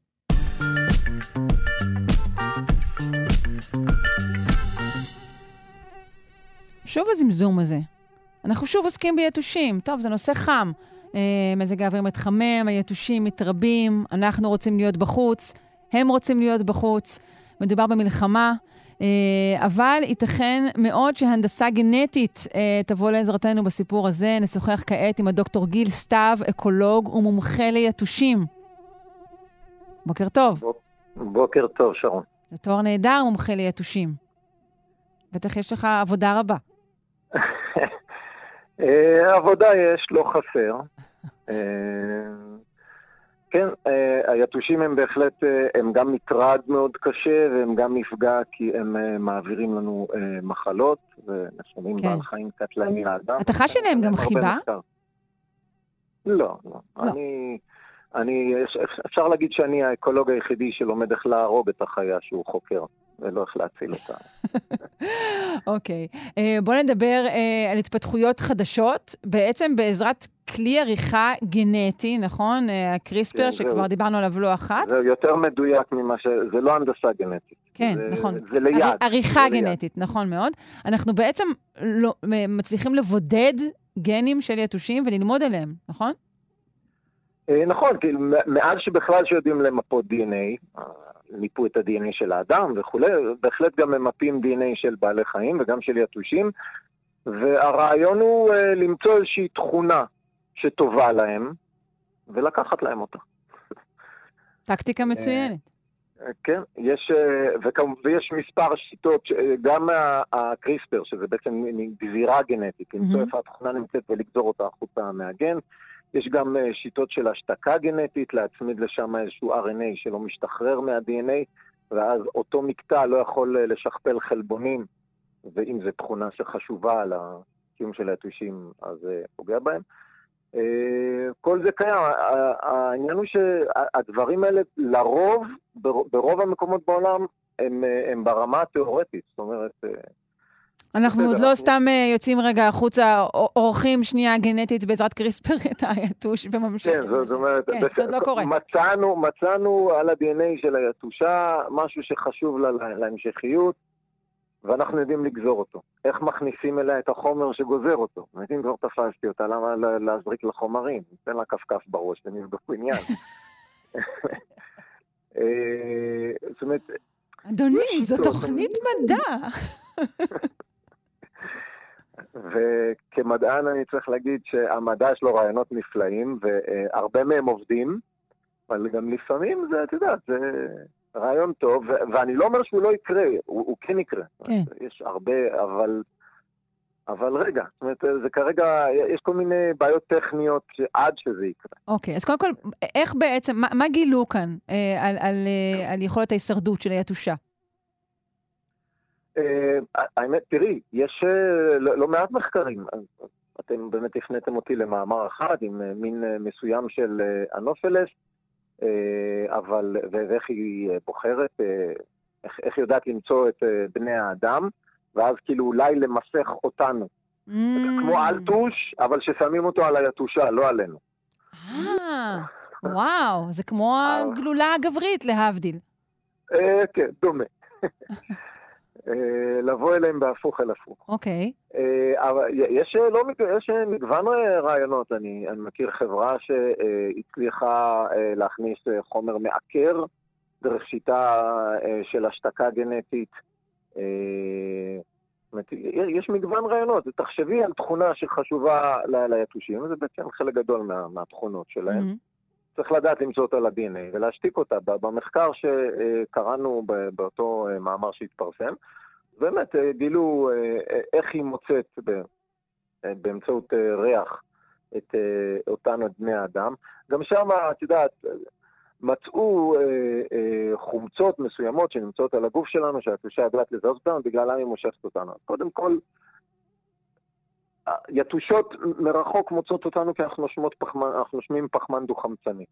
שוב הזמזום הזה. אנחנו שוב עוסקים ביתושים. טוב, זה נושא חם. אה, מזג האוויר מתחמם, היתושים מתרבים, אנחנו רוצים להיות בחוץ, הם רוצים להיות בחוץ. מדובר במלחמה, אבל ייתכן מאוד שהנדסה גנטית אה, תבוא לעזרתנו בסיפור הזה. נשוחח כעת עם הדוקטור גיל סתיו, אקולוג ומומחה ליתושים. בוקר טוב. בוקר טוב, שרון. זה תואר נהדר, מומחה ליתושים. בטח יש לך עבודה רבה. אה, עבודה יש, לא חסר. אה, כן, אה, היתושים הם בהחלט, הם גם מטרד מאוד קשה והם גם מפגע כי הם מעבירים לנו מחלות ונשמים כן. בעל חיים קטלני לאדם. אתה חש עליהם גם חיבה? לא, לא. לא. אני... אני, אפשר להגיד שאני האקולוג היחידי שלומד איך להרוג את החיה שהוא חוקר, ולא איך להציל אותה. אוקיי. okay. uh, בואו נדבר uh, על התפתחויות חדשות. בעצם בעזרת כלי עריכה גנטי, נכון? אה, הקריספר, כן, שכבר זה... דיברנו עליו לא אחת. זה יותר מדויק ממה ש... זה לא הנדסה גנטית. כן, זה, נכון. זה ליד. עריכה זה גנטית, ליד. נכון מאוד. אנחנו בעצם לא, מצליחים לבודד גנים של יתושים וללמוד עליהם, נכון? אה, נכון, כאילו, מאז שבכלל שיודעים למפות DNA, מיפו את ה-DNA של האדם וכולי, בהחלט גם ממפים DNA של בעלי חיים וגם של יתושים, והרעיון הוא למצוא איזושהי תכונה שטובה להם, ולקחת להם אותה. טקטיקה מצוינת. כן, יש, ויש מספר שיטות, גם הקריספר, שזה בעצם גזירה גנטית, למצוא איפה התכונה נמצאת ולגזור אותה החוצה מהגן. יש גם שיטות של השתקה גנטית, להצמיד לשם איזשהו RNA שלא משתחרר מה-DNA, ואז אותו מקטע לא יכול לשכפל חלבונים, ואם זו תכונה שחשובה על הקיום של היתושים, אז זה פוגע בהם. כל זה קיים. העניין הוא שהדברים האלה לרוב, ברוב המקומות בעולם, הם, הם ברמה התיאורטית. זאת אומרת... אנחנו עוד לא סתם יוצאים רגע החוצה, עורכים שנייה גנטית בעזרת קריספר את היתוש וממשיכים. כן, זאת אומרת, כן, זה עוד לא קורה. מצאנו, מצאנו על ה-DNA של היתושה משהו שחשוב לה, להמשכיות. ואנחנו יודעים לגזור אותו. איך מכניסים אליה את החומר שגוזר אותו? זאת אם כבר תפסתי אותה, למה להזריק לה חומרים? ניתן לה כפכף בראש ונבדוק עניין. אה, זאת אומרת... אדוני, זו תוכנית מדע. וכמדען אני צריך להגיד שהמדע יש לו רעיונות נפלאים, והרבה מהם עובדים, אבל גם לפעמים זה, את יודעת, זה... רעיון טוב, ואני לא אומר שהוא לא יקרה, הוא, הוא כן יקרה. כן. יש הרבה, אבל... אבל רגע, זאת אומרת, זה כרגע, יש כל מיני בעיות טכניות עד שזה יקרה. אוקיי, אז קודם כל, איך בעצם, מה, מה גילו כאן אה, על, על, אה, על יכולת ההישרדות של היתושה? אה, האמת, תראי, יש אה, לא, לא מעט מחקרים. אתם באמת הפניתם אותי למאמר אחד עם אה, מין אה, מסוים של אה, אנופלס. אה, אבל, ואיך היא בוחרת, אה, איך, איך יודעת למצוא את אה, בני האדם, ואז כאילו אולי למסך אותנו. Mm. כמו אלטוש, אבל ששמים אותו על היתושה, לא עלינו. אה, וואו, זה כמו הגלולה הגברית, להבדיל. כן, דומה. אה, לבוא אליהם בהפוך אל הפוך. אוקיי. אה, אבל יש, לא, יש מגוון רעיונות. אני, אני מכיר חברה שהצליחה אה, להכניס חומר מעקר דרך שיטה של השתקה גנטית. יש מגוון רעיונות. תחשבי על תכונה שחשובה ליתושים, וזה בעצם חלק גדול מה, מהתכונות שלהם. Mm-hmm. צריך לדעת למצוא אותה ל-DNA ולהשתיק אותה. במחקר שקראנו באותו מאמר שהתפרסם, באמת אה, גילו אה, אה, איך היא מוצאת באמצעות ריח את אותנו בני האדם. גם שם, את יודעת, מצאו חומצות מסוימות שנמצאות על הגוף שלנו, שהתושה יודעת לזהות אותנו, בגללם היא מושכת אותנו. קודם כל, יתושות מרחוק מוצאות אותנו כי אנחנו פחמן, אנחנו נושמים פחמן דו-חמצני.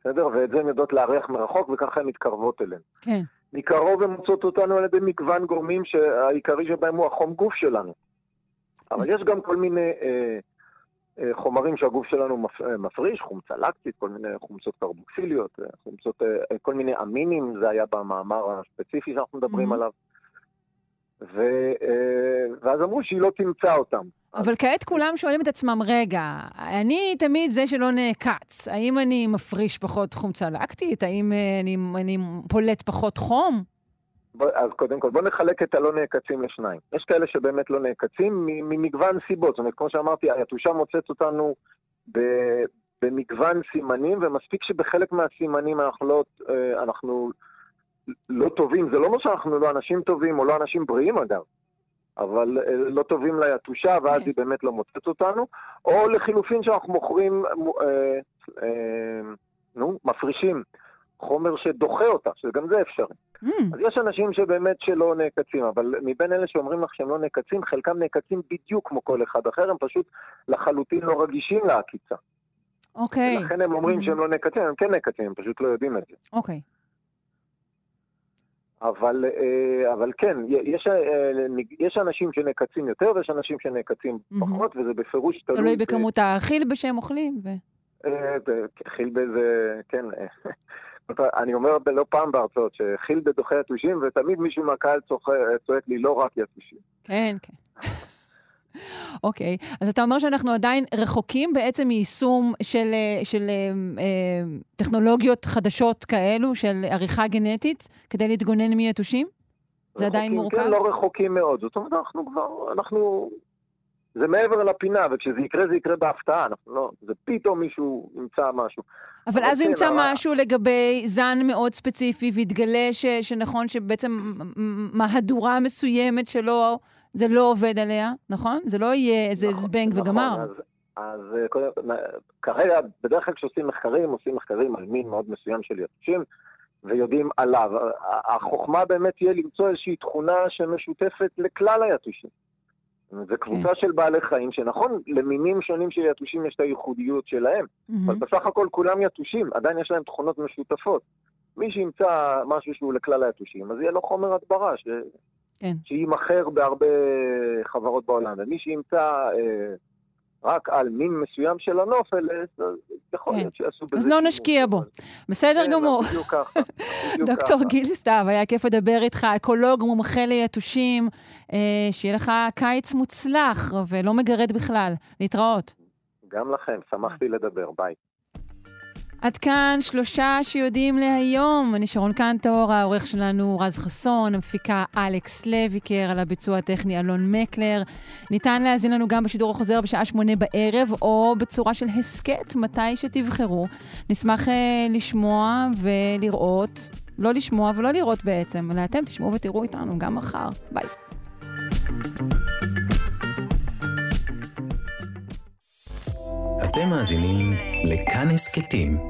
בסדר? ואת זה הן יודעות לארח מרחוק, וככה הן מתקרבות אלינו. כן. מקרוב הן מוצאות אותנו על ידי מגוון גורמים שהעיקרי שבהם הוא החום גוף שלנו. אבל יש גם כל מיני אה, אה, חומרים שהגוף שלנו מפ, אה, מפריש, חומצה לקטית, כל מיני חומצות קרבוקסיליות, אה, חומצות, אה, כל מיני אמינים, זה היה במאמר הספציפי שאנחנו מדברים mm-hmm. עליו. ו, אה, ואז אמרו שהיא לא תמצא אותם. אבל כעת כולם שואלים את עצמם, רגע, אני תמיד זה שלא נעקץ. האם אני מפריש פחות חומצה לקטית? האם אה, אני, אני פולט פחות חום? בוא, אז קודם כל, בואו נחלק את הלא נעקצים לשניים. יש כאלה שבאמת לא נעקצים ממגוון סיבות. זאת אומרת, כמו שאמרתי, היתושה מוצאת אותנו במגוון סימנים, ומספיק שבחלק מהסימנים אנחנו לא, אה, אנחנו לא טובים. זה לא אומר שאנחנו לא אנשים טובים או לא אנשים בריאים, אגב. אבל אה, לא טובים ליתושה, ואז היא באמת לא מוצאת אותנו, או לחילופין שאנחנו מוכרים, אה, אה, נו, מפרישים חומר שדוחה אותה, שגם זה אפשרי. Mm. אז יש אנשים שבאמת שלא נעקצים, אבל מבין אלה שאומרים לך שהם לא נעקצים, חלקם נעקצים בדיוק כמו כל אחד אחר, הם פשוט לחלוטין לא רגישים לעקיצה. אוקיי. Okay. ולכן הם אומרים mm-hmm. שהם לא נעקצים, הם כן נעקצים, הם פשוט לא יודעים את זה. אוקיי. Okay. אבל, אה, אבל כן, יש, אה, יש אנשים שנעקצים יותר ויש אנשים שנעקצים פחות, וזה בפירוש תלוי... תלוי בכמות החילבה שהם אוכלים. ו... אה, חילבה זה, כן. אני אומר לא פעם בהרצאות שחילבה דוחה יתושים, ותמיד מישהו מהקהל צועק לי לא רק יתושים. כן, כן. אוקיי, okay. אז אתה אומר שאנחנו עדיין רחוקים בעצם מיישום של, אה, של אה, אה, טכנולוגיות חדשות כאלו, של עריכה גנטית, כדי להתגונן מיתושים? זה עדיין מורכב? כן, לא רחוקים מאוד. זאת אומרת, אנחנו כבר, אנחנו... זה מעבר לפינה, וכשזה יקרה, זה יקרה בהפתעה. אנחנו לא... זה פתאום מישהו ימצא משהו. אבל אז הוא כן, ימצא משהו לגבי זן מאוד ספציפי, ויתגלה ש, שנכון שבעצם מהדורה מסוימת שלו, זה לא עובד עליה, נכון? זה לא יהיה איזה נכון, זבנג נכון, וגמר. אז, אז אה, כרגע, בדרך כלל כשעושים מחקרים, עושים מחקרים על מין מאוד מסוים של יתושים, ויודעים עליו. החוכמה באמת תהיה למצוא איזושהי תכונה שמשותפת לכלל היתושים. זה קבוצה כן. של בעלי חיים, שנכון, למינים שונים של יתושים יש את הייחודיות שלהם, mm-hmm. אבל בסך הכל כולם יתושים, עדיין יש להם תכונות משותפות. מי שימצא משהו שהוא לכלל היתושים, אז יהיה לו חומר הדברה, ש... כן. שיימכר בהרבה חברות בעולם, ומי שימצא אה, רק על מין מסוים של הנופל, יכול להיות כן. שיעשו בזה... אז לא נשקיע בו. בסדר כן, גמור. בדיוק ככה. דוקטור גיל סתיו, היה כיף לדבר איתך, אקולוג מומחה ליתושים, אה, שיהיה לך קיץ מוצלח ולא מגרד בכלל. להתראות. גם לכם, שמחתי לדבר, ביי. עד כאן שלושה שיודעים להיום. אני שרון קנטור, העורך שלנו רז חסון, המפיקה אלכס לויקר, על הביצוע הטכני אלון מקלר. ניתן להאזין לנו גם בשידור החוזר בשעה שמונה בערב, או בצורה של הסכת, מתי שתבחרו. נשמח uh, לשמוע ולראות, לא לשמוע ולא לראות בעצם, אלא אתם תשמעו ותראו איתנו גם מחר. ביי. אתם מאזינים לכאן הסכתים,